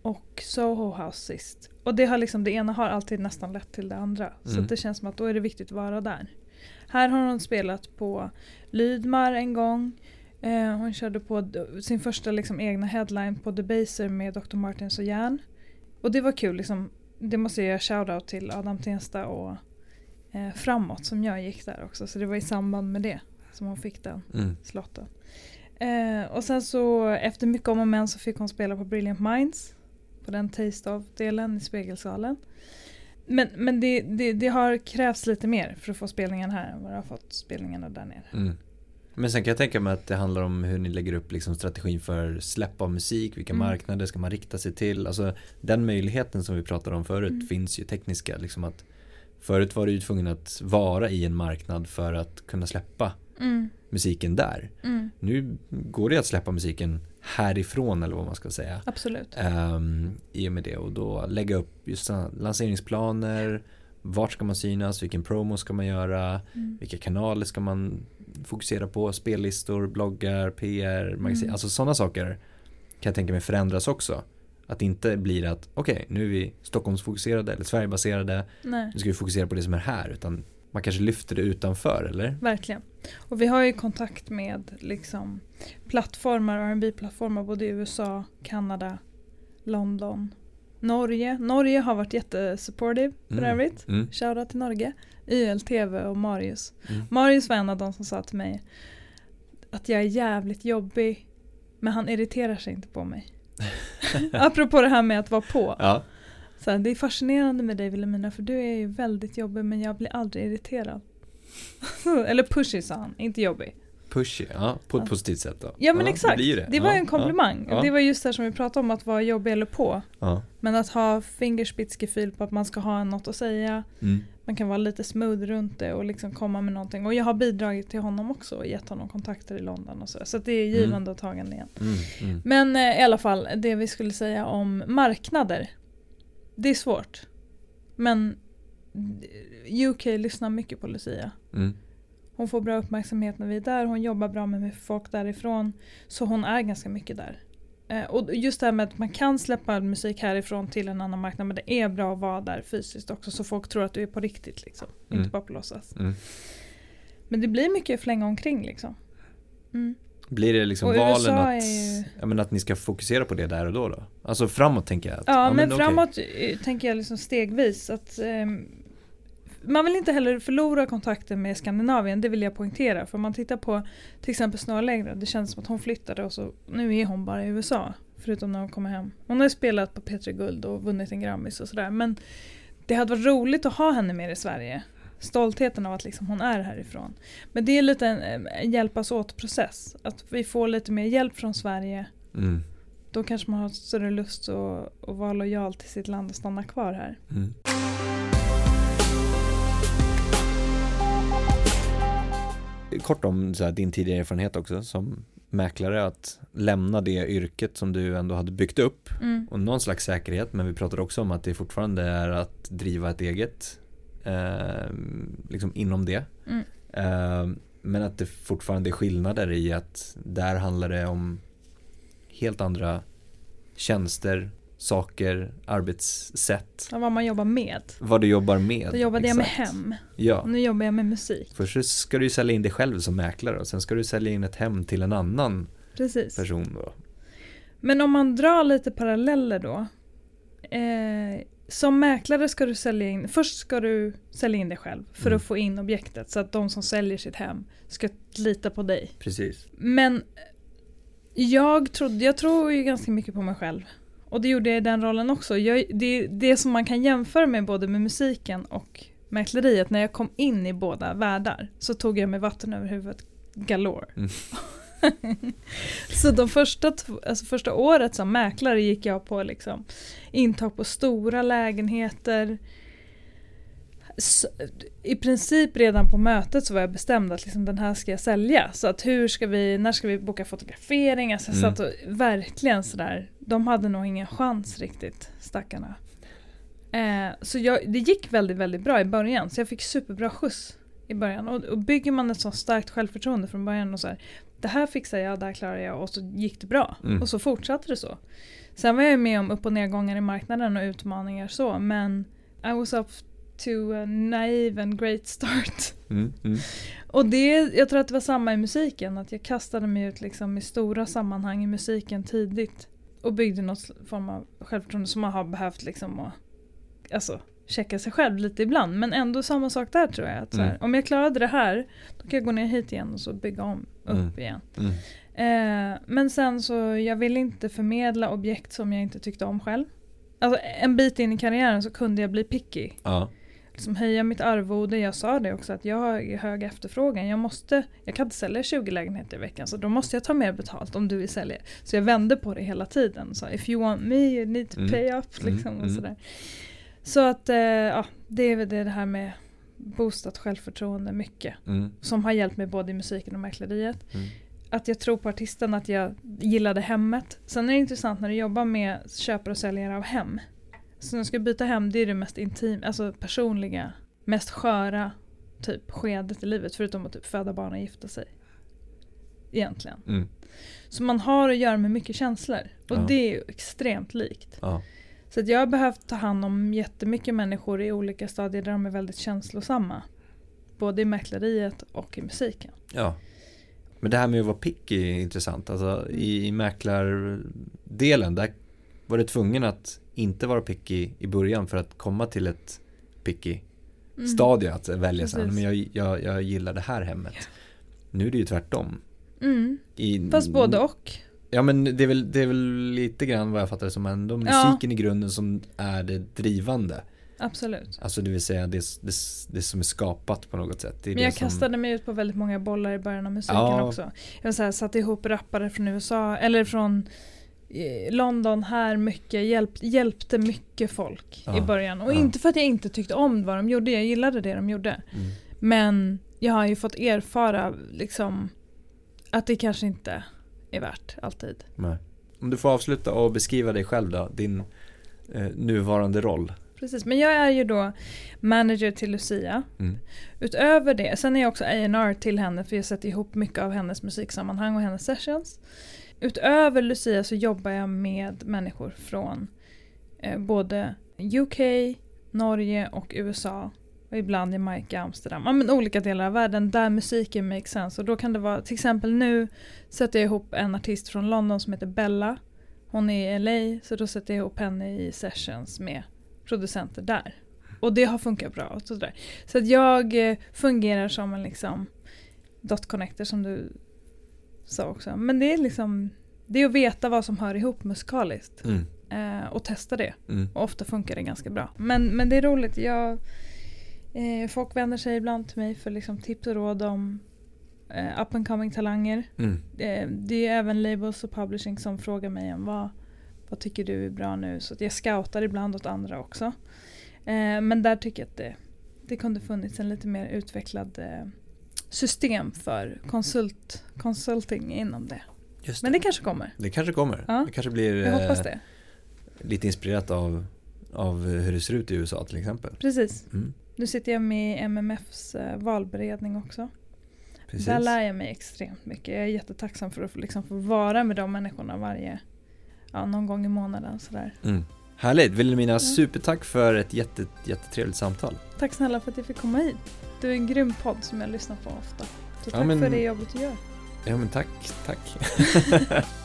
och Soho House sist. Och det, har liksom, det ena har alltid nästan lett till det andra. Så Mm. att det känns som att då är det viktigt att vara där. Här har hon spelat på Lydmar en gång. Eh, hon körde på sin första liksom, egna headline på Debaser med Dr. Martins och Järn. Och det var kul. Liksom, det måste jag göra shoutout till Adam Tensta och eh, Framåt som jag gick där också. Så det var i samband med det som hon fick den Mm. slotten. Eh, och sen så efter mycket om och men så fick hon spela på Brilliant Minds. På den Taste of-delen i Spegelsalen. Men, men det, det, det har krävts lite mer för att få spelningen här än vad det har fått spelningarna där nere. Mm. Men sen kan jag tänka mig att det handlar om hur ni lägger upp liksom strategin för släpp av musik, vilka Mm. marknader ska man rikta sig till? Alltså den möjligheten som vi pratade om förut Mm. finns ju tekniska. Liksom att förut var du ju tvungen att vara i en marknad för att kunna släppa Mm, musiken där. mm, Nu går det att släppa musiken härifrån eller vad man ska säga. absolut. Um, I och med det och då lägga upp just lanseringsplaner, vart ska man synas, vilken promo ska man göra, Mm. vilka kanaler ska man fokusera på, spellistor, bloggar, PR, magasin, Mm. alltså sådana saker kan jag tänka mig förändras också. Att det inte blir att okej, nu är vi Stockholmsfokuserade eller Sverigebaserade, Nej. nu ska vi fokusera på det som är här, utan man kanske lyfter det utanför, eller? Verkligen. Och vi har ju kontakt med liksom plattformar, rb plattformar både i USA, Kanada, London, Norge. Norge har varit jättesupportive för Mm. övrigt. Mm. Shoutout till Norge. YLTV och Marius. Mm. Marius var en av de som sa till mig att jag är jävligt jobbig men han irriterar sig inte på mig. [laughs] Apropå det här med att vara på. Ja, Så det är fascinerande med dig Wilhelmina för du är ju väldigt jobbig men jag blir aldrig irriterad. [laughs] Eller pushy sa han, inte jobbig. pushy, ja, på ett Ja. positivt sätt då. Ja men det exakt, blir det, det. var Ja, ju en komplimang. Ja, ja. Det var just det som vi pratade om att vara jobbig eller på. Ja. Men att ha fingerspitzgefühl på att man ska ha något att säga. Mm. Man kan vara lite smooth runt det och liksom komma med någonting. Och jag har bidragit till honom också och gett honom kontakter i London och så. Så det är givande och tagande igen. Mm. Mm. Men eh, i alla fall, det vi skulle säga om marknader. Det är svårt. Men UK lyssnar mycket på Lucia. Mm. Hon får bra uppmärksamhet när vi är där, hon jobbar bra med folk därifrån. Så hon är ganska mycket där. Eh, och just det här med att man kan släppa musik härifrån till en annan marknad men det är bra att vara där fysiskt också så folk tror att du är på riktigt liksom. Mm. Inte bara på låtsas. Mm. Men det blir mycket flänga omkring liksom. Mm. Blir det liksom Och valen att, ju- ja, men att ni ska fokusera på det där och då då? Alltså framåt tänker jag. Att, Ja, men, okej. framåt eh, tänker jag liksom stegvis att ehm, man vill inte heller förlora kontakten med Skandinavien, det vill jag poängtera. För om man tittar på till exempel Snarlägre, det känns som att hon flyttade och så nu är hon bara i USA. Förutom när hon kommer hem. Hon har ju spelat på P3 Guld och vunnit en Grammis och sådär. Men det hade varit roligt att ha henne mer i Sverige. Stoltheten av att liksom hon är härifrån. Men det är lite en, en hjälpas åt process. Att vi får lite mer hjälp från Sverige. Mm. Då kanske man har större lust att, att vara lojal till sitt land och stanna kvar här. Mm. Kort om här, din tidigare erfarenhet också som mäklare att lämna det yrket som du ändå hade byggt upp Mm. och någon slags säkerhet men vi pratade också om att det fortfarande är att driva ett eget eh, liksom inom det Mm. eh, men att det fortfarande är skillnader i att där handlar det om helt andra tjänster, saker, arbetssätt Ja, vad man jobbar med. vad du jobbar med. Då jobbade jag med exakt. hem. Ja. Och nu jobbar jag med musik. Först ska du sälja in dig själv som mäklare och sen ska du sälja in ett hem till en annan Precis. person då. Men om man drar lite paralleller då. Eh, som mäklare ska du sälja in, först ska du sälja in dig själv för Mm. att få in objektet så att de som säljer sitt hem ska lita på dig. Precis. Men jag, trodde, jag tror ju ganska mycket på mig själv. och det gjorde jag i den rollen också. Jag, det, det som man kan jämföra med både med musiken och mäkleriet, när jag kom in i båda världar så tog jag mig vatten över huvudet galore. Mm. [laughs] [laughs] så de första, alltså första året som mäklare gick jag på liksom intag på stora lägenheter. Så, I princip redan på mötet så var jag bestämd att liksom, den här ska jag sälja. Så att hur ska vi, när ska vi boka fotografering? Alltså, mm. så att, verkligen sådär, de hade nog ingen chans riktigt, stackarna. Eh, så jag, det gick väldigt, väldigt bra i början. Så jag fick superbra skjuts i början. Och, och bygger man ett så starkt självförtroende från början och så här, det här fixar jag, det här klarar jag och så gick det bra. Mm. Och så fortsatte det så. Sen var jag med om upp och nedgångar i marknaden och utmaningar så men I was up to a naive and great start. [laughs] Mm, mm. Och det, jag tror att det var samma i musiken, att jag kastade mig ut liksom i stora sammanhang i musiken tidigt. Och byggde någon form av självförtroende som man har behövt liksom att, alltså checka sig själv lite ibland. Men ändå samma sak där tror jag. Att så här, mm. Om jag klarade det här, då kan jag gå ner hit igen och så bygga om upp mm. igen. Mm. Eh, men sen så, jag vill inte förmedla objekt som jag inte tyckte om själv. Alltså en bit in i karriären så kunde jag bli picky. Ja. Liksom höja mitt arvode, jag sa det också att jag har hög efterfrågan. Jag, måste, jag kan inte sälja 20 lägenheter i veckan så då måste jag ta mer betalt om du vill sälja. Så jag vände på det hela tiden. Så if you want me you need to mm. pay up. Mm. Liksom, och mm. sådär. Så att eh, ja, det är väl det här med boostat självförtroende mycket. Mm. Som har hjälpt mig både i musiken och mäkleriet. Mm. Att jag tror på artisten, att jag gillade hemmet. Sen är det intressant när du jobbar med köpare och säljare av hem. Så när du ska byta hem, det är det mest intima, alltså personliga, mest sköra typ skedet i livet. Förutom att typ föda barn och gifta sig. Egentligen. Mm. Så man har att göra med mycket känslor. Och ja. det är ju extremt likt. Ja. Så jag har behövt ta hand om jättemycket människor i olika stadier där de är väldigt känslosamma. Både i mäkleriet och i musiken. Ja. Men det här med att vara picky är intressant. Alltså i, mäklardelen, där var du tvungen att inte vara picky i början för att komma till ett picky mm. stadie att välja sen. Men jag, jag, jag gillar det här hemmet. Nu är det ju tvärtom. Mm. I, Fast både och. Ja men det är, väl, det är väl lite grann vad jag fattar det som ändå musiken ja. i grunden som är det drivande. Absolut. Alltså det vill säga det, det, det som är skapat på något sätt. men jag som... kastade mig ut på väldigt många bollar i början av musiken ja. också. Jag vill säga, satte ihop rappare från USA, eller från eh, London här mycket, hjälp, hjälpte mycket folk ja. i början. Och inte för att jag inte tyckte om vad de gjorde, jag gillade det de gjorde. Mm. Men jag har ju fått erfara liksom att det kanske inte är värt alltid. Nej. Om du får avsluta och beskriva dig själv då, din eh, nuvarande roll. Precis, men jag är ju då manager till Lucia. Mm. Utöver det, sen är jag också A&R till henne för jag sätter ihop mycket av hennes musiksammanhang och hennes sessions. Utöver Lucia så jobbar jag med människor från eh, både UK, Norge och USA och ibland Jamaica, Amsterdam, ja, men olika delar av världen där musiken makes sense. Och då kan det vara, till exempel nu sätter jag ihop en artist från London som heter Bella. Hon är i LA, så då sätter jag ihop henne i sessions med producenter där. Och det har funkat bra. Och sådär. Så att jag eh, fungerar som en liksom dot connector som du sa också. Men det är liksom det är att veta vad som hör ihop musikaliskt. Mm. Eh, och testa det. Mm. Och ofta funkar det ganska bra. Men, men det är roligt. Jag Eh, folk vänder sig ibland till mig för liksom, tips och råd om eh, up and coming talanger. Mm. Eh, det är även labels och publishing som frågar mig om vad, vad tycker du är bra nu. Så jag scoutar ibland åt andra också. Eh, men där tycker jag att det, det kunde funnits en lite mer utvecklad eh, system för konsult, consulting inom det. det. Men det kanske kommer. Det kanske kommer. Ja. Det kanske blir hoppas det. Eh, lite inspirerat av, av hur det ser ut i USA till exempel. Precis. Mm. Nu sitter jag med i MMFs eh, valberedning också. Precis. Där lär jag mig extremt mycket. Jag är jättetacksam för att få, liksom, få vara med de människorna varje, ja, någon gång i månaden. Sådär. Mm. Härligt! Wilhelmina, ja. supertack för ett jätte, jättetrevligt samtal. Tack snälla för att jag fick komma hit. Du är en grym podd som jag lyssnar på ofta. Så tack ja, men, för det jobbet du gör. Ja men tack, tack. [laughs]